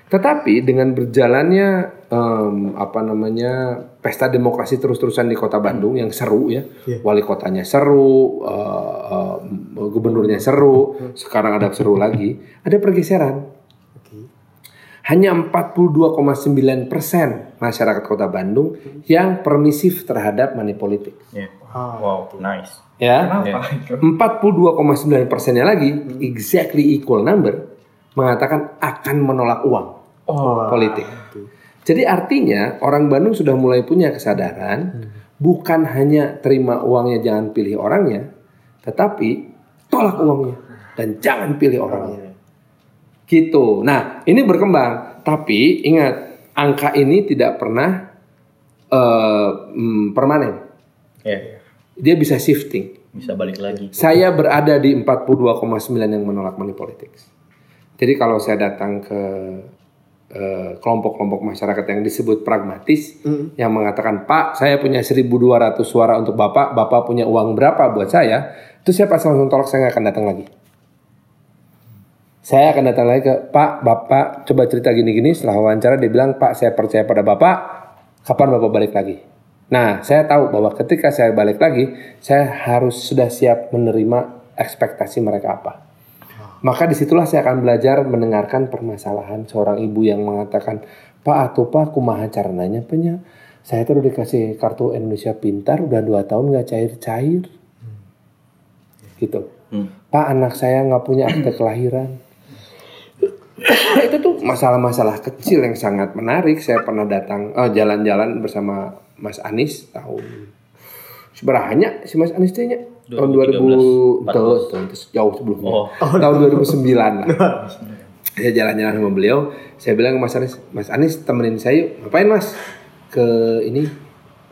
Tetapi dengan berjalannya em, apa namanya pesta demokrasi terus-terusan di kota Bandung yang seru ya, Iya. wali kotanya seru, eh, eh, gubernurnya seru, sekarang ada seru lagi, ada pergeseran. Hanya 42,9 persen masyarakat kota Bandung yang permisif terhadap money politik. Iya. Ah, Wow, nice. Ya, Kenapa itu? 42,9 persennya lagi, exactly equal number, mengatakan akan menolak uang Oh, politik. Jadi artinya orang Bandung sudah mulai punya kesadaran, bukan hanya terima uangnya jangan pilih orangnya, tetapi tolak uangnya dan jangan pilih orangnya. Gitu. Nah ini berkembang, tapi ingat angka ini tidak pernah eh, mm, permanen. Ya, Dia bisa shifting. bisa balik lagi. Saya berada di 42,9 yang menolak money politics. Jadi kalau saya datang ke eh, kelompok-kelompok masyarakat yang disebut pragmatis, yang mengatakan Pak, saya punya 1.200 suara untuk Bapak, Bapak punya uang berapa buat saya, itu saya pasti langsung tolak, saya nggak akan datang lagi. Saya akan datang lagi ke Pak, Bapak coba cerita gini-gini, setelah wawancara dia bilang Pak, saya percaya pada Bapak, kapan Bapak balik lagi? Nah, saya tahu bahwa ketika saya balik lagi, saya harus sudah siap menerima ekspektasi mereka apa. Maka di situlah saya akan belajar mendengarkan permasalahan seorang ibu yang mengatakan, Pak atau Pak, kumaha carananya punya. Saya tuh udah dikasih kartu Indonesia Pintar, udah dua tahun nggak cair-cair. Gitu. Hmm. Pak anak saya nggak punya akte kelahiran. Itu tuh masalah-masalah kecil yang sangat menarik. Saya pernah datang eh, jalan-jalan bersama Mas Anies tahun seberapa si Mas Anies teh nya? tahun 2000 2013, tuh, jauh sebelumnya Oh. [laughs] tahun 2009 lah. Saya jalan-jalan sama beliau. Saya bilang ke Mas Anies Mas Anies temenin saya yuk. Ngapain Mas? Ke ini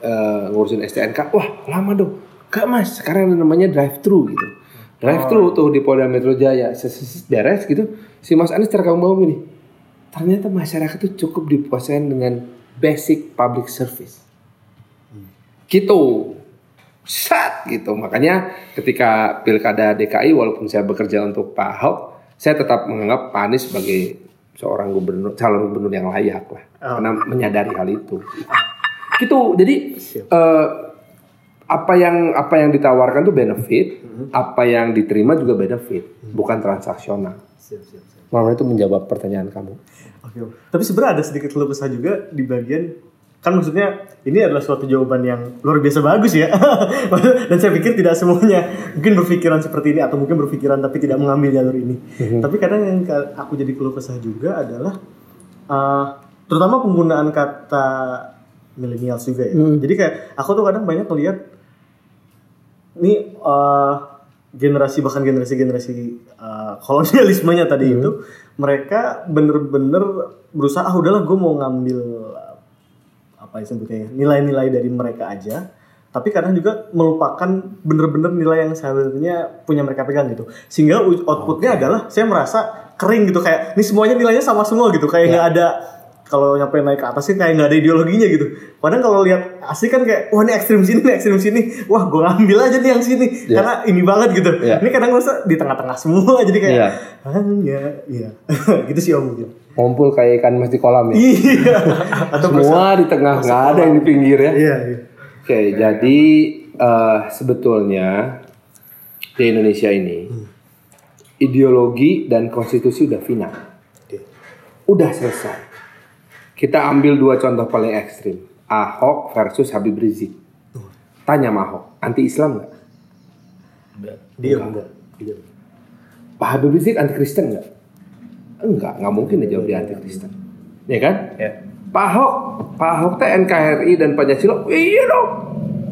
eh, ngurusin STNK wah lama dong. Gak Mas. Sekarang ada namanya drive thru gitu drive thru tuh di Polda Metro Jaya beres gitu. Si Mas Anies terekam bawah gini ternyata masyarakat itu cukup dipuasain dengan basic public service. Gitu. Sat gitu. Makanya ketika pilkada DKI walaupun saya bekerja untuk Pak Ahok saya tetap menganggap Pak Anies sebagai seorang gubernur calon gubernur yang layak lah. Karena menyadari hal itu. Gitu. Jadi eh, apa yang apa yang ditawarkan tuh benefit apa yang diterima juga benefit bukan transaksional. Siap, siap, siap. Mama itu menjawab pertanyaan kamu. Oke, Om. tapi sebenarnya ada sedikit keluh kesah juga di bagian kan maksudnya ini adalah suatu jawaban yang luar biasa bagus ya. [laughs] Dan saya pikir tidak semuanya mungkin berpikiran seperti ini atau mungkin berpikiran tapi tidak mengambil jalur ini. Tapi kadang yang aku jadi keluh kesah juga adalah uh, terutama penggunaan kata millennials juga ya. Jadi kayak aku tuh kadang banyak melihat ini uh, generasi bahkan generasi-generasi uh, kolonialismenya tadi itu mereka bener-bener berusaha ah udahlah gue mau ngambil apa ya sebutnya ya, nilai-nilai dari mereka aja. Tapi kadang juga melupakan bener-bener nilai yang sebenarnya punya mereka pegang gitu. Sehingga outputnya adalah saya merasa kering gitu. Kayak ini semuanya nilainya sama semua gitu. Kayak nggak ada kalau nyampe naik ke atas sih kayak nggak ada ideologinya gitu. Padahal kalau lihat asli kan kayak wah ini ekstrim sini, ini ekstrim sini, wah gue ngambil aja nih yang sini Iya. karena ini banget gitu. Iya. Ini kadang ngerasa di tengah-tengah semua jadi kayak Iya. ah ya, iya. [laughs] gitu sih om mungkin. Ngumpul kayak ikan mas di kolam ya. Iya. [laughs] Atau Semua di tengah nggak ada yang di pinggir ya. Iya, iya. Oke, jadi eh, sebetulnya di Indonesia ini ideologi dan konstitusi udah final, Oke. udah selesai. Kita ambil dua contoh paling ekstrim, Ahok versus Habib Rizik. Tanya sama Ahok, anti Islam nggak? Dia enggak. Dia. Pak Habib Rizik anti Kristen nggak? Enggak, nggak mungkin dia jawab dia anti Kristen, ya kan? Ya. Pak Ahok, Pak Ahok teh NKRI dan Pancasila, iya dong.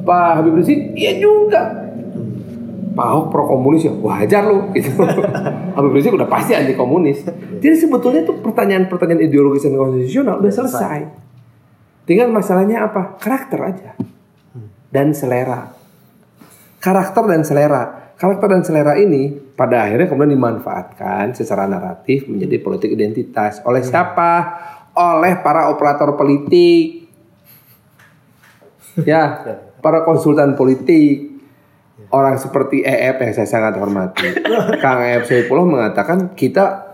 Pak Habib Rizik, iya juga. Pak Ahok pro komunis ya, wajar loh gitu. [laughs] Habib Rizik udah pasti anti komunis. Jadi sebetulnya tuh pertanyaan-pertanyaan ideologis dan konstitusional udah selesai. Tinggal masalahnya apa? Karakter aja. Dan selera. Karakter dan selera. Karakter dan selera ini pada akhirnya kemudian dimanfaatkan secara naratif menjadi politik identitas. Oleh siapa? Oleh para operator politik. [laughs] Ya, para konsultan politik. Orang seperti EF yang saya sangat hormati. [laughs] Kang EF Saifullah mengatakan kita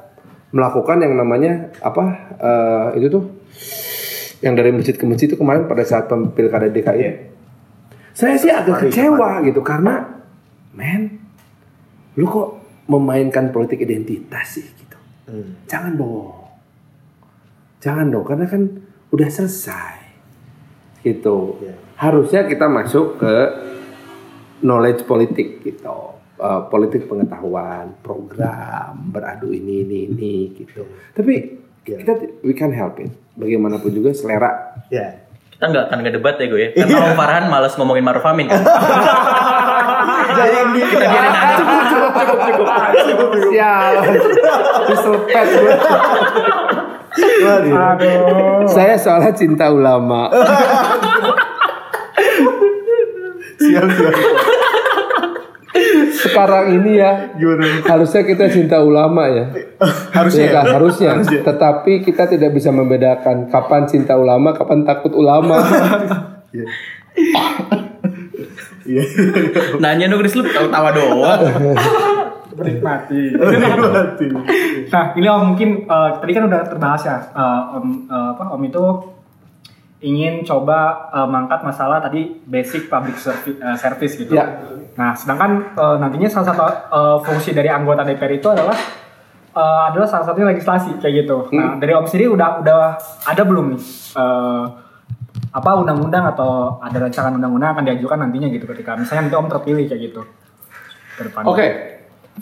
melakukan yang namanya apa? eh, itu tuh yang dari masjid ke masjid itu kemarin pada saat pilkada DKI. Saya sih agak kecewa gitu karena men lu kok memainkan politik identitas sih gitu. Jangan dong. Jangan dong karena kan udah selesai. Gitu. Iya. Harusnya kita masuk ke knowledge politik gitu. Eh, politik pengetahuan, program, beradu ini ini ini gitu. Tapi Iya. kita we can help it. Bagaimanapun juga selera Ya. Kita nggak akan ngedebat ya gue ya. Karena Om Farhan males ngomongin Maruf Amin kan. Jangan biarin aja. cukup cukup cukup cukup sial diselepet gue Waduh. Aduh. saya soalnya cinta ulama [laughs] Siap, siap. sekarang ini ya Gimana? harusnya kita cinta ulama ya Harusnya kan? ya? harusnya. Harusnya. Tetapi kita tidak bisa membedakan kapan cinta ulama, kapan takut ulama. Iya. Iya. Nanya dong Chris lu tawa-tawa doang. Menikmati. Mati. Nah, ini Om mungkin eh, tadi kan udah terbahas ya, eh, Om eh, apa Om itu ingin coba eh, mengangkat masalah tadi basic public servi- eh, service gitu. Ya. Nah, sedangkan eh, nantinya salah satu eh, fungsi dari anggota DPR itu adalah eh, adalah salah satunya legislasi kayak gitu. Nah, dari Om sendiri udah udah ada belum nih eh, apa undang-undang atau ada rancangan undang-undang akan diajukan nantinya gitu ketika misalnya nanti Om terpilih kayak gitu ke depan.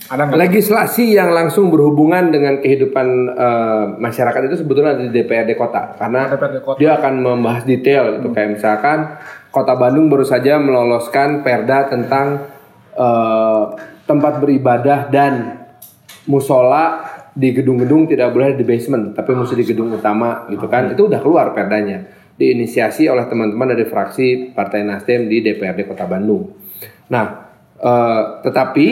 Ada nggak? Legislasi yang langsung berhubungan dengan kehidupan eh, masyarakat itu sebetulnya ada di DPRD kota karena DPRD kota. dia akan membahas detail gitu kayak misalkan Kota Bandung baru saja meloloskan Perda tentang eh, tempat beribadah dan musola di gedung-gedung tidak boleh di basement tapi mesti di gedung utama gitu kan itu udah keluar perdanya diinisiasi oleh teman-teman dari fraksi Partai Nasdem di DPRD Kota Bandung. Nah, eh, tetapi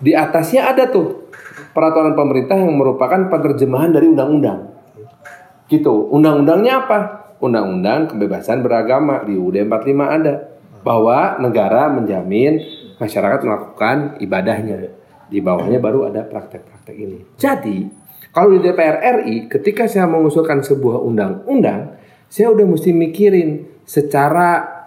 di atasnya ada tuh peraturan pemerintah yang merupakan penerjemahan dari undang-undang. Gitu. Undang-undangnya apa? Undang-undang kebebasan beragama di UUD 45 ada bahwa negara menjamin masyarakat melakukan ibadahnya. Di bawahnya baru ada praktek-praktek ini. Jadi, kalau di DPR RI ketika saya mengusulkan sebuah undang-undang, saya udah mesti mikirin secara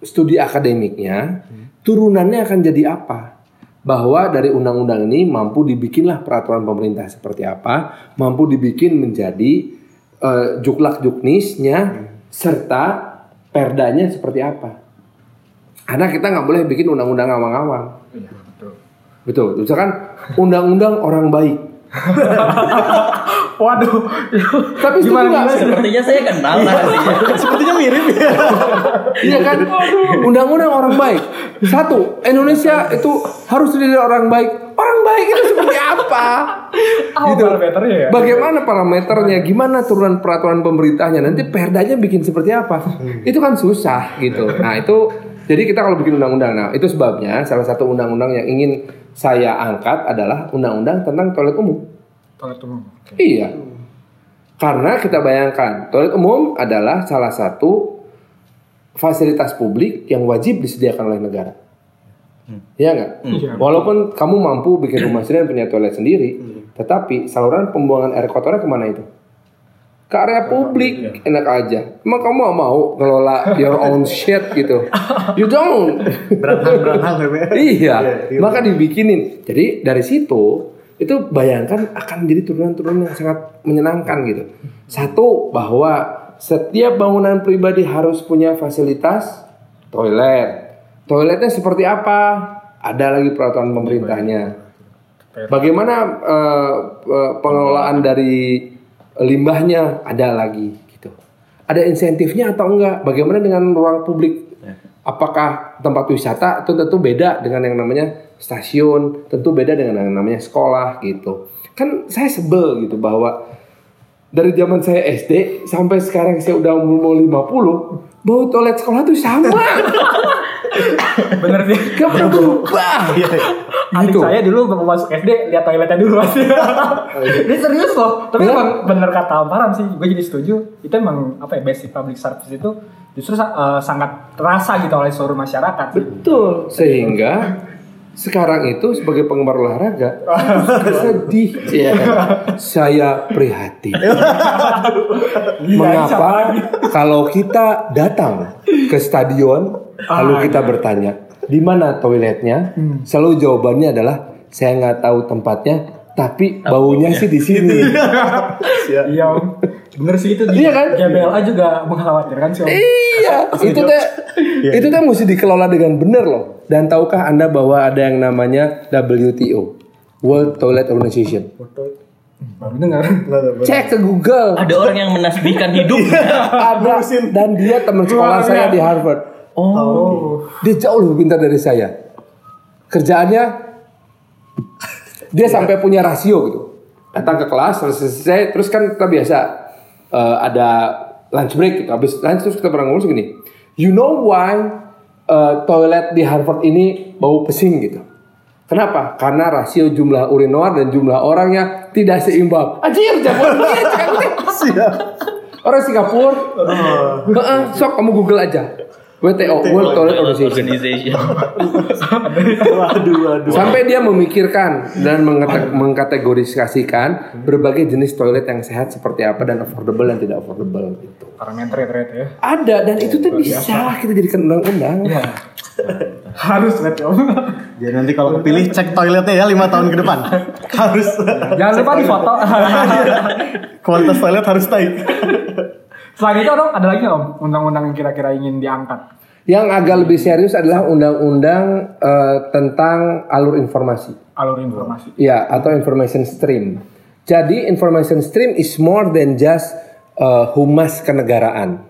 studi akademiknya, turunannya akan jadi apa? Bahwa dari undang-undang ini mampu dibikinlah peraturan pemerintah seperti apa, mampu dibikin menjadi eh, juklak juknisnya serta perdanya seperti apa. Karena kita nggak boleh bikin undang-undang awang-awang. Iya, betul. Betul. Misalkan undang-undang orang baik. [laughs] Waduh. Tapi juga Sepertinya saya kenal lah artinya. Sepertinya mirip ya. Iya kan? Undang-undang orang baik. Satu, Indonesia itu harus terdiri dari orang baik. orang baik itu seperti apa? Apa parameternya ya? Bagaimana parameternya? Gimana turunan peraturan pemerintahnya? Nanti perdanya bikin seperti apa? Itu kan susah gitu. Nah itu jadi kita kalau bikin undang-undang, nah itu sebabnya salah satu undang-undang yang ingin saya angkat adalah undang-undang tentang toilet umum. Toilet umum. Oke. Iya. Karena kita bayangkan toilet umum adalah salah satu fasilitas publik yang wajib disediakan oleh negara. Iya nggak? Iya. Walaupun kamu mampu bikin [clears throat] rumah sendiri dan punya toilet sendiri, tetapi saluran pembuangan air kotornya ke mana itu? Ke area publik, enak aja. Emang kamu mau mau ngelola your own [laughs] shit gitu? You don't. Beranang-beranang ya. iya, maka dibikinin. Jadi dari situ itu bayangkan akan jadi turunan-turunan yang sangat menyenangkan gitu. Satu bahwa setiap bangunan pribadi harus punya fasilitas toilet. Toiletnya seperti apa? Ada lagi peraturan pemerintahnya. Bagaimana eh, eh, pengelolaan dari limbahnya? Ada lagi gitu. Ada insentifnya atau enggak? Bagaimana dengan ruang publik? Apakah tempat wisata itu tentu beda dengan yang namanya stasiun, tentu beda dengan yang namanya sekolah gitu. Kan saya sebel gitu bahwa dari zaman saya SD sampai sekarang saya udah umur mau 50, bau toilet sekolah tuh sama. [laughs] Bener sih. Gak pernah berubah. [laughs] Adik Gitu. saya dulu mau masuk SD lihat toiletnya dulu pasti. [laughs] Ini serius loh. Tapi emang bener kata Om Farhan sih, gue jadi setuju. Itu emang apa ya basic public service itu justru uh, sangat terasa gitu oleh seluruh masyarakat. Betul. Sehingga sekarang itu sebagai penggemar olahraga [laughs] sedih ya. Saya prihatin. [laughs] Mengapa kalau kita datang ke stadion lalu kita bertanya di mana toiletnya? Selalu jawabannya adalah saya nggak tahu tempatnya, tapi baunya sih di sini. [laughs] Iya Om. Bener sih itu di Iya kan? GBLA juga mengkhawatirkan sih Om. Iya, itu teh itu teh mesti dikelola dengan benar loh. Dan tahukah Anda bahwa ada yang namanya WTO, World Toilet Organization? Baru dengar. Cek ke Google. Ada orang yang menasbihkan hidup. [laughs] Ada dan dia teman sekolah saya di Harvard. Oh. Dia jauh lebih pintar dari saya. Kerjaannya dia sampai punya rasio gitu. Datang ke kelas selesai terus kan kita biasa eh, ada lunch break gitu. Habis lunch terus kita pernah ngomong gini. You know why eh, toilet di Harvard ini bau pesing gitu? Kenapa? Karena rasio jumlah urinoir dan jumlah orangnya tidak seimbang. Anjir, jangan [laughs] Orang Singapura. Heeh, sok kamu Google aja. WTO, World Toilet Organization. Organization. Waduh, waduh. Sampai dia memikirkan dan mengkategorisasikan berbagai jenis toilet yang sehat seperti apa dan affordable dan tidak affordable gitu. Parameter ya ya. Ada dan itu tuh bisa kita jadikan undang-undang. Iya. Harus berarti Om. Jadi nanti kalau kepilih cek toiletnya ya lima tahun ke depan. harus. Jangan lupa di foto. Kualitas toilet harus naik. Selain itu Om, ada lagi Om undang-undang yang kira-kira ingin diangkat? Yang agak lebih serius adalah undang-undang eh, tentang alur informasi. Alur informasi. Ya, atau information stream. Jadi information stream is more than just uh, humas kenegaraan.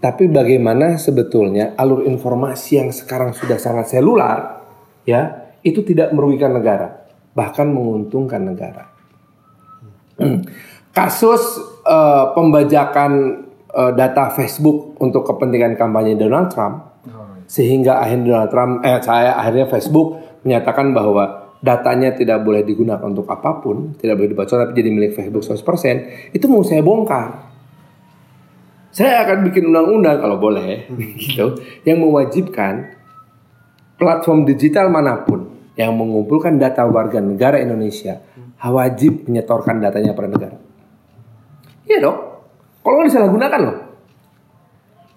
Tapi bagaimana sebetulnya alur informasi yang sekarang sudah sangat selular, ya, itu tidak merugikan negara, bahkan menguntungkan negara. [clears throat] Kasus uh, pembajakan uh, data Facebook untuk kepentingan kampanye Donald Trump sehingga akhirnya Donald Trump eh saya akhirnya Facebook menyatakan bahwa datanya tidak boleh digunakan untuk apa pun, tidak boleh dibaca tapi jadi milik Facebook 100%, itu mau saya bongkar. Saya akan bikin undang-undang kalau boleh [laughs] gitu yang mewajibkan platform digital mana pun yang mengumpulkan data warga negara Indonesia wajib menyetorkan datanya pada negara. Iya dong. Kalau nggak disalahgunakan loh.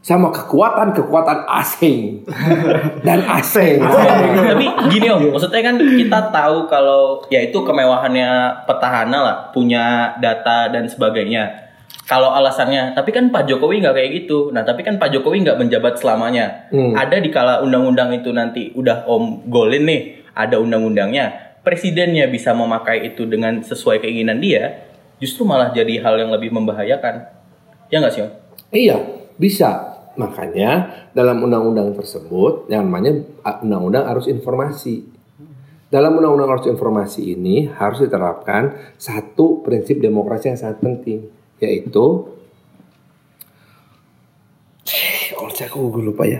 Sama kekuatan-kekuatan asing [laughs] dan asing. Tapi gini om, maksudnya kan kita tahu kalau ya itu kemewahannya petahana lah, punya data dan sebagainya. Kalau alasannya, tapi kan Pak Jokowi nggak kayak gitu. Nah, tapi kan Pak Jokowi nggak menjabat selamanya. Hmm. Ada di kala undang-undang itu nanti udah om golin nih, ada undang-undangnya. Presidennya bisa memakai itu dengan sesuai keinginan dia, justru malah jadi hal yang lebih membahayakan. Ya nggak sih om? Iya, bisa. Makanya dalam undang-undang tersebut yang namanya uh, undang-undang arus informasi. dalam undang-undang arus informasi ini harus diterapkan satu prinsip demokrasi yang sangat penting, yaitu Oh, saya kok gue lupa ya.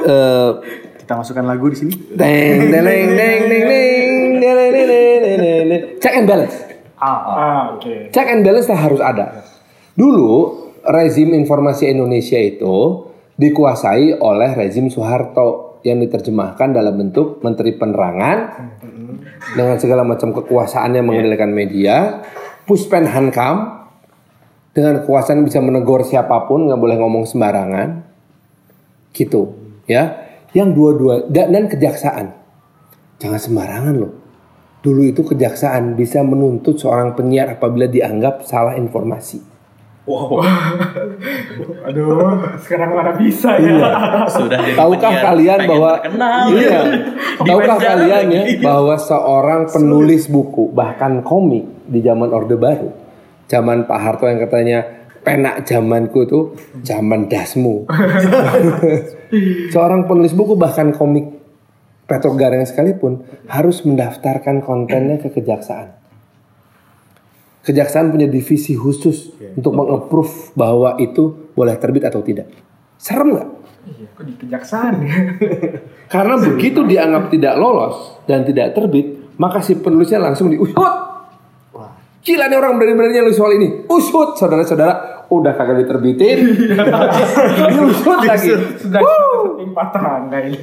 Eh, Kita masukkan lagu di sini. Deng deng deng deng deng deng deng deng deng deng deng deng. Check and balance. Ah, oke. Check and balance lah harus ada. Dulu rezim informasi Indonesia itu dikuasai oleh rezim Soeharto yang diterjemahkan dalam bentuk Menteri Penerangan dengan segala macam kekuasaannya mengendalikan media, Puspen Hankam dengan kekuasaan bisa menegur siapa pun nggak boleh ngomong sembarangan, gitu ya. Yang dua-dua dan, dan kejaksaan jangan sembarangan loh. Dulu itu kejaksaan bisa menuntut seorang penyiar apabila dianggap salah informasi. Aduh, sekarang mana bisa ya? Sudah jadi Tahukah kalian bahwa iya, tahukah kalian ya lagi. bahwa seorang penulis buku bahkan komik di zaman Orde Baru, zaman Pak Harto yang katanya penak zamanku tuh zaman dasmu. [laughs] seorang penulis buku bahkan komik Petro Gareng sekalipun harus mendaftarkan kontennya ke kejaksaan. Kejaksaan punya divisi khusus untuk mengapprove bahwa itu boleh terbit atau tidak. Serem nggak? Iya, kok di kejaksaan? [laughs] [laughs] Karena begitu dianggap tidak lolos dan tidak terbit, maka si penulisnya langsung diusut. Gila nih orang berani-beraninya nulis soal ini. Usut, saudara-saudara. Udah kagak diterbitin. [laughs] Diusut lagi. Sudah timpa tangga ini.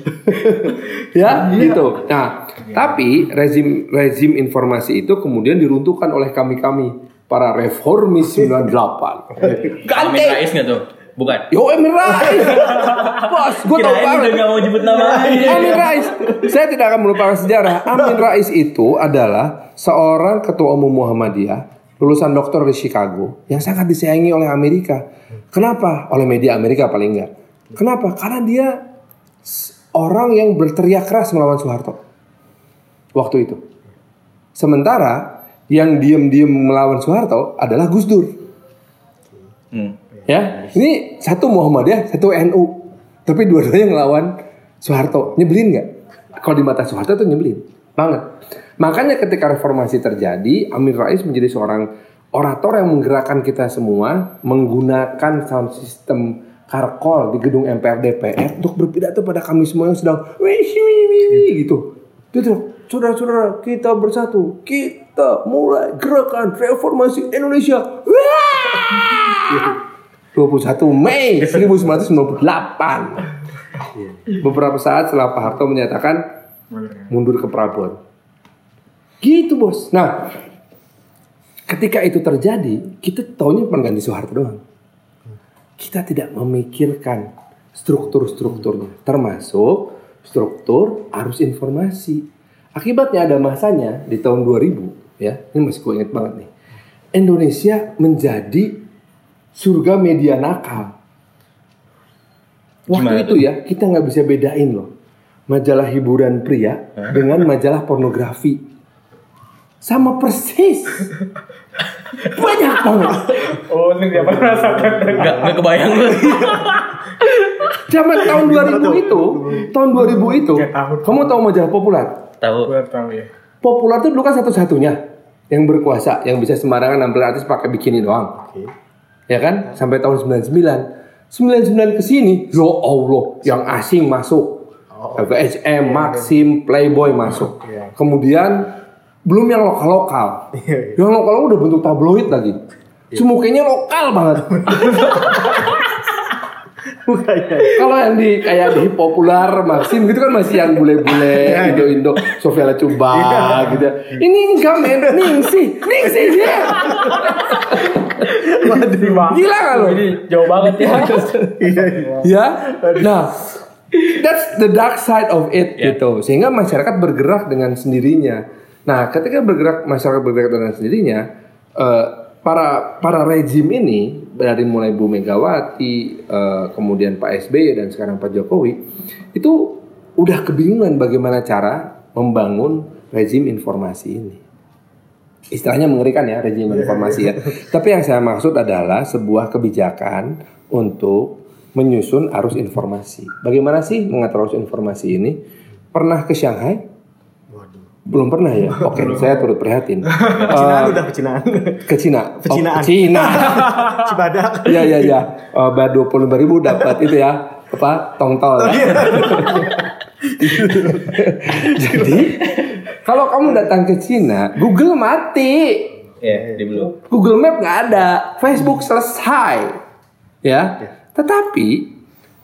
[laughs] ya gitu. Nah, tapi rezim rezim informasi itu kemudian diruntuhkan oleh kami-kami para reformis 98. Amin Ganti. Rais nggak tuh? Bukan. Yo Amin Rais. [laughs] Bos, gue tau banget. udah nggak mau jemput namanya. Amin Rais. Saya tidak akan melupakan sejarah. Amin Rais itu adalah seorang ketua umum Muhammadiyah, lulusan doktor di Chicago, yang sangat disayangi oleh Amerika. Kenapa? Oleh media Amerika paling enggak. Kenapa? Karena dia orang yang berteriak keras melawan Soeharto. Waktu itu. Sementara yang diam-diam melawan Soeharto adalah Gus Dur. Hmm. Ya, ini satu Muhammadiyah, satu NU. Tapi dua-duanya ngelawan Soeharto. Nyebelin nggak? Kalau di mata Soeharto tuh nyebelin banget. Makanya ketika reformasi terjadi, Amin Rais menjadi seorang orator yang menggerakkan kita semua menggunakan sound system karkol di gedung MPR DPR untuk berpidato pada kami semua yang sedang wih wih gitu. Teriak, saudara-saudara kita bersatu, kita mulai gerakan reformasi Indonesia. Wah! [laughs] 21 Mei 1998. Beberapa saat setelah Pak Harto menyatakan mundur ke Prabon. Gitu bos. Nah, ketika itu terjadi, kita taunya pengganti Soeharto doang. Kita tidak memikirkan struktur-strukturnya, termasuk struktur arus informasi. Akibatnya ada masanya di tahun 2000, ya, ini masih gue inget banget nih. Indonesia menjadi surga media nakal. Waktu Gimana itu ya kita nggak bisa bedain loh majalah hiburan pria dengan majalah pornografi. Sama persis. [laughs] Banyak banget. Oh, ini dia merasakan. Nggak nggak kebayang lu. [laughs] Zaman tahun 2000 itu, tahun 2000 itu, kamu tahu majalah populer? Tahu. Gue tahu ya. Populer itu dulu kan satu-satunya yang berkuasa, yang bisa sembarangan nampil artis pakai bikini doang. Ya kan? Sampai tahun 99. 99 ke sini, ya Allah, yang asing masuk. FHM, Maxim, Playboy masuk. Kemudian belum yang lokal-lokal. Yang lokal udah bentuk tabloid lagi. Cuma kayaknya lokal banget. [laughs] Kalau yang di kayak di populer Maxim gitu kan masih yang bule-bule [laughs] Indo-Indo Sofia Lacuba gitu. Ini enggak men, ningsih, ningsih dia. Gila kan lo? Ini jauh banget ya. Ya. Nah, that's the dark side of it gitu. Sehingga masyarakat bergerak dengan sendirinya. Nah, ketika bergerak masyarakat bergerak dengan sendirinya, eh, para para rejim ini dari mulai Bu Megawati, eh, kemudian Pak SBY dan sekarang Pak Jokowi itu udah kebingungan bagaimana cara membangun rezim informasi ini. Istilahnya mengerikan ya rezim informasi ya. Tapi yang saya maksud adalah sebuah kebijakan untuk menyusun arus informasi. Bagaimana sih mengatur arus informasi ini? pernah ke Shanghai? Belum pernah ya? Oke, saya turut prihatin. [laughs] Pecinaan Eh, udah pecinaan. ke Cina. Pecinaan. Oh, ke Cina. [laughs] Cibadak. Iya iya iya. Oh, bayar dua puluh ribu dapat itu ya apa tongtol. Oh, Ya. iya. Jadi kalau kamu datang ke Cina, Google mati. Iya, di belum. Google Map nggak ada, Facebook selesai, ya. Tetapi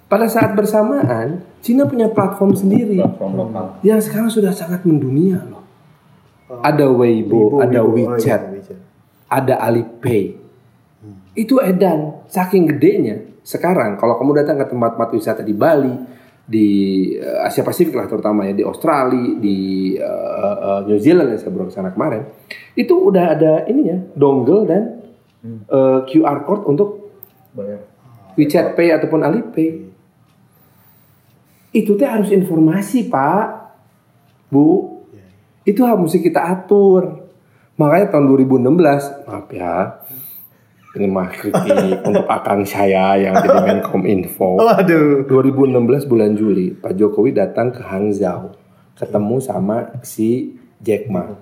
pada saat bersamaan, Cina punya platform sendiri Platform lokal. yang sekarang sudah sangat mendunia loh. Ada Weibo, ada Weibo. Oh, iya, WeChat, WeChat. ada Alipay. Itu edan, saking gedenya. Sekarang kalau kamu datang ke tempat-tempat wisata di Bali, di eh, Asia Pasifik lah terutama ya, di Australia, di eh, eh, New Zealand yang saya baru sana kemarin, itu udah ada ininya, dongle dan eh, QR code untuk Bayar. WeChat Pay ataupun Alipay. Itu teh harus informasi, Pak. Bu. Itu harus mesti kita atur. Makanya tahun 2016, maaf ya. Ini mah kritik [laughs] untuk akang saya yang jadi Menkom Info. Waduh. 2016 bulan Juli, Pak Jokowi datang ke Hangzhou, ketemu sama si Jack Ma.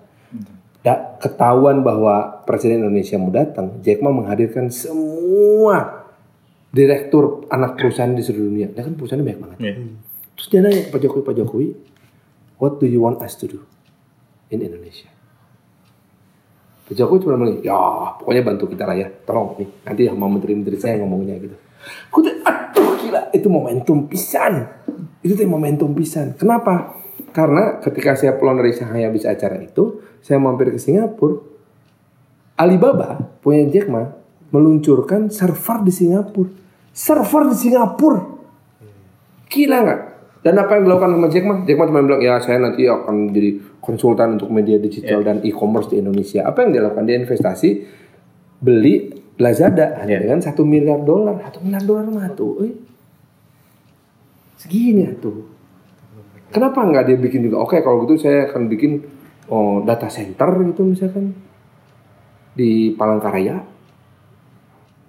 Da, ketahuan bahwa Presiden Indonesia mau datang, Jack Ma menghadirkan semua direktur anak perusahaan di seluruh dunia. Dia kan perusahaannya banyak banget. Iya. Terus dia nanya ke Pak Jokowi, Pak Jokowi, what do you want us to do in Indonesia? Pak Jokowi cuma bilang, ya pokoknya bantu kita lah ya, tolong nih, nanti sama menteri-menteri saya ngomongnya gitu. Aku tuh, aduh gila, itu momentum pisan. Itu tuh momentum pisan. Kenapa? Karena ketika saya pulang dari Shanghai habis acara itu, saya mampir ke Singapura, Alibaba punya Jack Ma meluncurkan server di Singapura. Server di Singapura. Gila nggak? Dan apa yang dilakukan sama Jack Ma? Jack Ma cuma bilang, ya saya nanti akan jadi konsultan untuk media digital dan e-commerce di Indonesia. Apa yang dia lakukan? Dia investasi beli Lazada hanya dengan satu miliar dolar. Satu miliar dolar mah tuh. eh. Segini tuh. Kenapa nggak dia bikin juga? Oke kalau gitu saya akan bikin oh, data center gitu misalkan di Palangkaraya,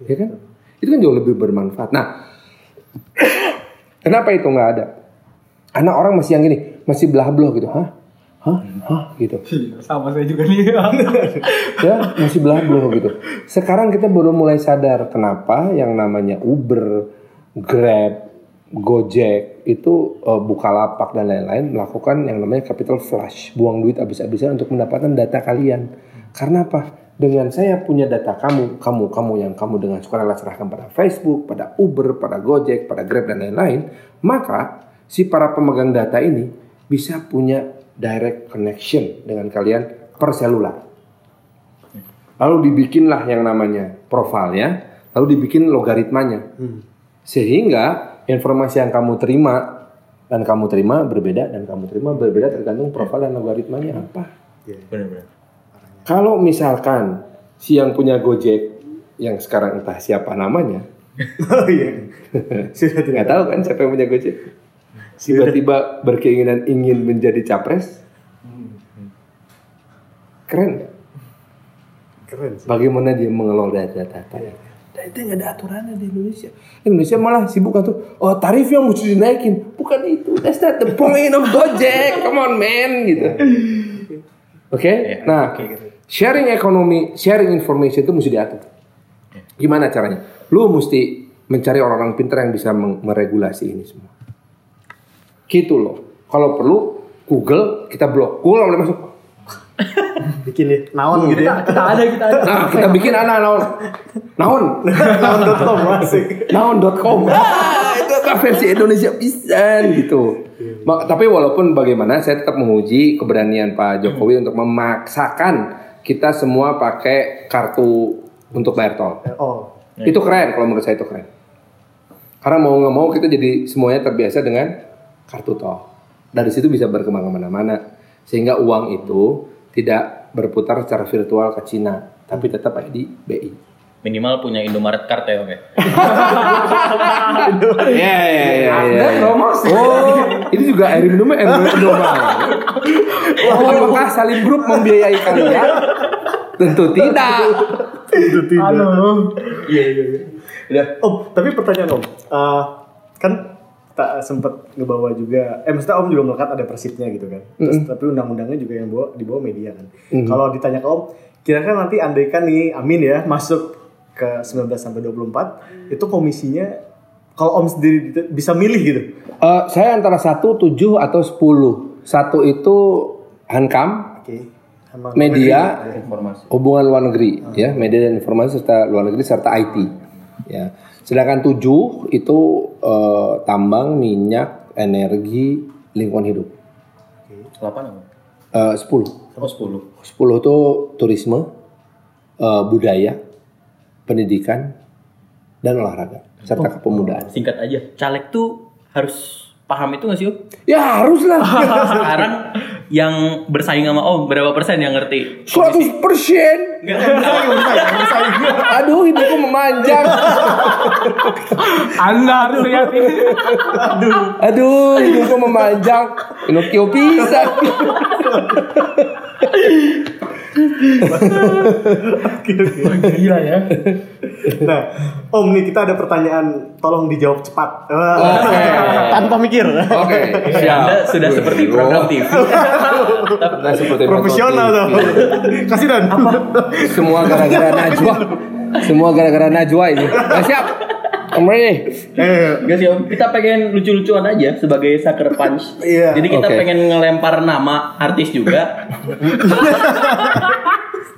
ya kan? Itu kan jauh lebih bermanfaat. Nah, [coughs] kenapa itu nggak ada? Karena orang masih yang gini, masih belah belah gitu, hah? Hah? Hah? Gitu. [laughs] Sama saya juga nih. [laughs] ya masih belah belah gitu. Sekarang kita baru mulai sadar kenapa yang namanya Uber, Grab, Gojek itu eh, Bukalapak dan lain-lain melakukan yang namanya capital flush, buang duit habis-habisan untuk mendapatkan data kalian. Karena apa? Dengan saya punya data kamu, kamu, kamu yang kamu dengan sukarela serahkan pada Facebook, pada Uber, pada Gojek, pada Grab dan lain-lain, maka si para pemegang data ini bisa punya direct connection dengan kalian per selular. Lalu dibikinlah yang namanya profilnya, lalu dibikin logaritmanya. Sehingga informasi yang kamu terima dan kamu terima berbeda dan kamu terima berbeda tergantung profil dan logaritmanya apa. Benar-benar. Kalau misalkan si yang punya Gojek yang sekarang entah siapa namanya, [laughs] Oh iya. [laughs] Sudah tidak tahu kan siapa yang punya Gojek, tiba-tiba berkeinginan ingin menjadi capres, keren keren sih. Bagaimana dia mengelola data-data ya? Dan itu nggak ada aturannya di Indonesia. Indonesia malah sibuk kan tuh, oh tarif yang mesti dinaikin. Bukan itu, that's not the point of Gojek. Come on man, gitu. Oke, nah sharing ekonomi, sharing information itu mesti diatur. Gimana caranya? Lu mesti mencari orang-orang pintar yang bisa meregulasi ini semua. Gitu loh. Kalau perlu Google kita blok. Google nggak boleh masuk. [laughs] Bikin ya naon gitu ya. kita ada, kita ada. Nah, kita bikin anak naon. Naon. [laughs] Naon.com masih. Naon.com. Ah, itu kan versi Indonesia pisan gitu. Ma- tapi walaupun bagaimana saya tetap menguji keberanian Pak Jokowi untuk memaksakan kita semua pakai kartu untuk bayar tol. Oh. Itu keren kalau menurut saya itu keren. Karena mau nggak mau kita jadi semuanya terbiasa dengan kartu tol. Dari situ bisa berkembang ke mana-mana. Sehingga uang itu tidak berputar secara virtual ke Cina. Tapi tetap ada di BI. Minimal punya Indomaret card ya, oke. Iya iya iya. Anda promosi. Oh, ini juga air minumnya air minum Indomaret. Apakah Salim Group membiayai kalian? Tentu tidak. Itu tidak. Halo. Iya iya iya. Udah. Om, tapi pertanyaan Om, Eh, kan tak sempet ngebawa juga eh maksudnya Om juga melekat ada persibnya gitu kan. Terus tapi undang-undangnya juga yang bawa dibawa media kan. Kalau ditanya ke Om, kira-kira nanti andaikan nih Amin ya masuk ke 19 sampai 24 itu komisinya kalau Om sendiri bisa milih gitu. Eh, saya antara 1, 7 atau 10. Satu itu Hankam, Oke. Sama media, Informasi. hubungan luar negeri, ya, media dan informasi serta luar negeri serta IT. Ya. Sedangkan 7 itu eh, tambang, minyak, energi, lingkungan hidup. 8 apa? Eh, 10. Sama 10. 10 itu turisme, eh, budaya, pendidikan, dan olahraga serta kepemudaan. Singkat aja. Caleg tuh harus paham itu gak sih Om? Ya harus lah. [laughs] Sekarang yang bersaing sama Om berapa persen yang ngerti? 100 persen. Aduh, hidupku memanjang. Anda harus lihat ini. Aduh, hidupku memanjang. Pinocchio pisan. Gila ya. Nah, Om nih kita ada pertanyaan, tolong dijawab cepat. Oke. Tanpa mikir. Oke, siap. Anda sudah seperti program TV. Nah, seperti Profesional tuh. TV. Kasih dan. Semua gara-gara Najwa. Semua gara-gara Najwa ini. Nah, siap. Ready. Eh, Gak sih Om, kita pengen lucu-lucuan aja sebagai sucker punch. Iya. Jadi kita Oke. pengen ngelempar nama artis juga.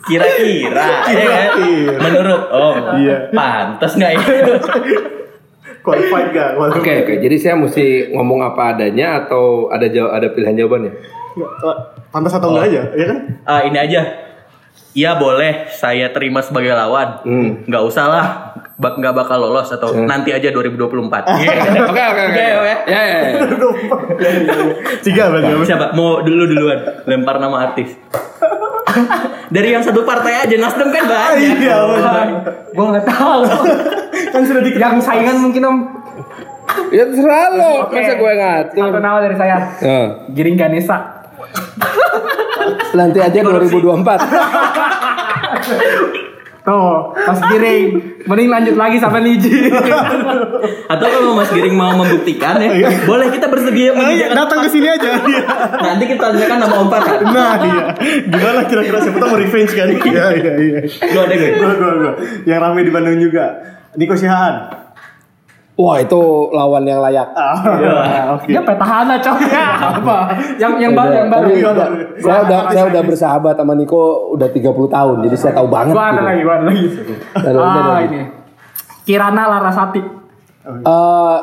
Kira-kira, ya kan? Menurut Om, Iya. pantas nggak ya? qualified gak? Oke, oke. Jadi saya mesti ngomong apa adanya atau ada jawab ada pilihan jawabannya? Pantas atau enggak aja, ya kan? Ah, ini aja. Iya boleh, saya terima sebagai lawan. Hmm. Nggak usah lah, nggak bakal lolos atau nanti aja 2024. [laughs] Iya. Oke, oke, oke. Ya, ya, ya. Tiga berarti. Om. Siapa? Mau dulu duluan lempar nama artis. [laughs] Dari yang satu partai aja, Nasdem kan banyak. Iya, benar. Gue nggak tahu. Kan sudah di Yang saingan mungkin om. Ya terserah lo, Oke. masa gue ngatur. Satu nama dari saya. Eh, Giring Ganesa. nanti aja 2024. [laughs] Tuh, Mas Giring. Mending lanjut lagi sampai Niji. [laughs] Atau kalau Mas Giring mau membuktikan ya, boleh kita bersedia Oh, iya, menyediakan datang ke sini aja. [laughs] Iya. Nanti kita tanyakan nama Om Farhan. Nah, iya. Gimana kira-kira siapa tahu mau revenge kan? [laughs] Iya, iya, iya. Lu ada gak? Gua, gua, gua. Yang rame di Bandung juga. Niko Sihaan. Wah, itu lawan yang layak. Ah, oke. Dia petahana coy. Apa? Yang yang baru yang baru. Udah- saya udah saya udah bersahabat sama Niko udah 30 tahun, jadi saya tahu banget. Gua ada gitu. lagi, gua ada lagi. Ada, Ah ada. ini. Kirana Larasati. Eh,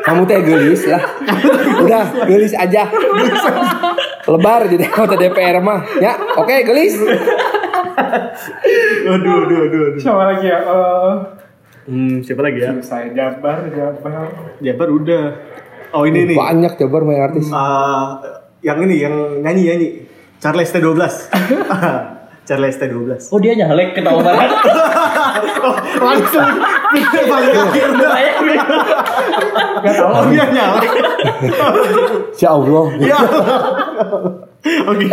kamu teh gelis lah. Udah, gelis aja. [laughs] Lebar jadi anggota DPR mah. Ya, oke, gelis. [laughs] Waduh, waduh, waduh, waduh. Siapa lagi ya? Eh, Hmm, siapa lagi ya? saya Jabar, Jabar. Jabar udah. Oh, ini nih. Banyak Jabar main artis. Ah, yang ini, yang nyanyi-nyanyi. Charles T12. [laughs] Charles T12. Oh dia nyalek ke Om Farhan. Langsung. Paling akhir udah. Gak tau. Oh, dia nyalek. Insya [laughs] Allah. Ya. Oke.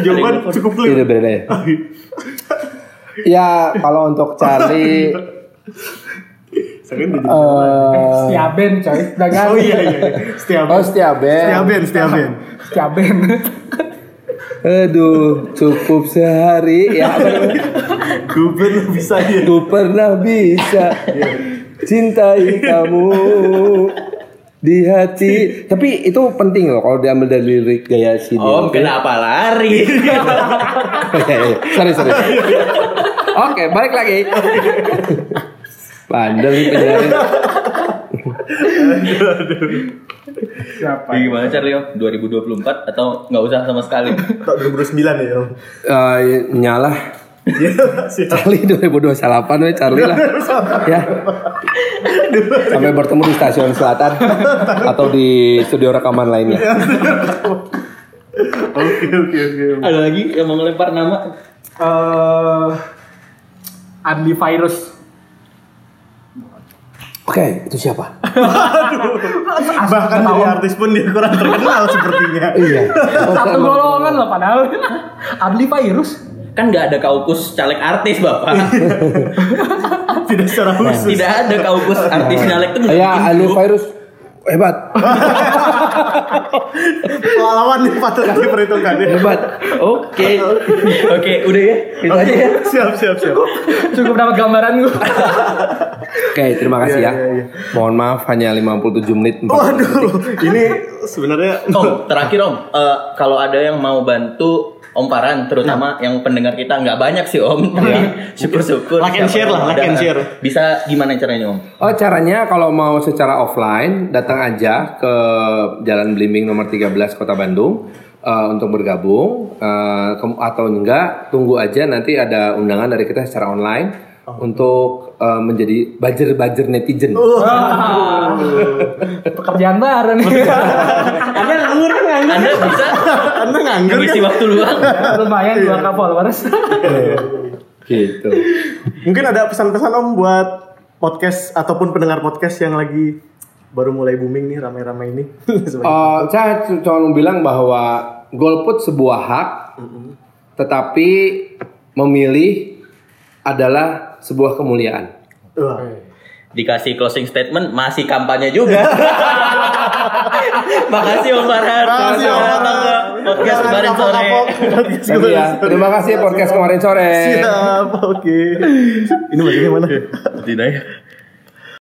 Jawaban cukup Tidak clear. beda ya. Ya, kalau untuk Charlie Sekarang udah jadi- eh Setiaben coy. Ganti. Oh iya iya. iya. Setiap Oh, setia Ben. Setiap band, setiap band. Setiaben. Aduh, cukup sehari ya. apa namanya? Guben bisa dia. Ku pernah bisa cintai kamu di hati. [laughs] Tapi itu penting loh kalau diambil dari lirik gaya sini. Om kenapa lari? [laughs] sorry sorry. Oke, balik lagi. Bandel nih penyiarin. Siapa? Jadi gimana Charlie Om? 2024 atau nggak usah sama sekali? Tak 2009 ya. Om. Eh, nyalah. Iya. Charlie 2028 we Charlie lah. ya. Sampai bertemu di stasiun selatan atau di studio rekaman lainnya. Oke, oke, oke. Ada lagi yang mau ngelempar nama? Eh, Adli Virus. Oke, itu siapa? Bahkan dari artis pun dia kurang terkenal sepertinya. Iya. Satu golongan loh padahal. Adli Virus. Kan nggak ada kaukus caleg artis bapak. [laughs] Tidak secara khusus. Tidak ada kaukus artis nyalek tuh nggak Ya, grup. virus hebat, [laughs] nih patut diperhitungkan ya. hebat. Oke. Oke, udah ya. Itu aja ya. Siap, siap, siap. Cukup dapat gambaran gue. [laughs] Oke, terima kasih Iya, ya. iya, iya. Mohon maaf hanya 57 menit. 40 Waduh, ini sebenarnya Om, terakhir Om, Eh, kalau ada yang mau bantu Om Farhan, terutama yang pendengar kita nggak banyak sih Om, tapi syukur-syukur. Like and siapa share lah, like and share. Bisa gimana caranya Om? Oh caranya kalau mau secara offline datang aja ke Jalan Blimbing nomor 13 Kota Bandung eh, untuk bergabung Eh, ke- atau enggak tunggu aja nanti ada undangan dari kita secara online untuk eh, menjadi bajer-bajer netizen. [laughs] Pekerjaan baru [laughs] nih. Anda nganggur kan nganggur. Anda bisa Anda nganggur kan? waktu luang. Lumayan dua k followers. [laughs] Gitu. Mungkin ada pesan-pesan Om buat podcast ataupun pendengar podcast yang lagi baru mulai booming nih rame-rame ini. Eh, saya cuma mau bilang bahwa golput sebuah hak, tetapi memilih adalah sebuah kemuliaan. Wah. Dikasih closing statement masih kampanye juga. [laughs] Makasih Om Farhan. Makasih, Om Farhan. Podcast kemarin sore. Ya, sore. terima kasih podcast kemarin sore. Siap, oke. Ini bagiannya mana? Tidak ya.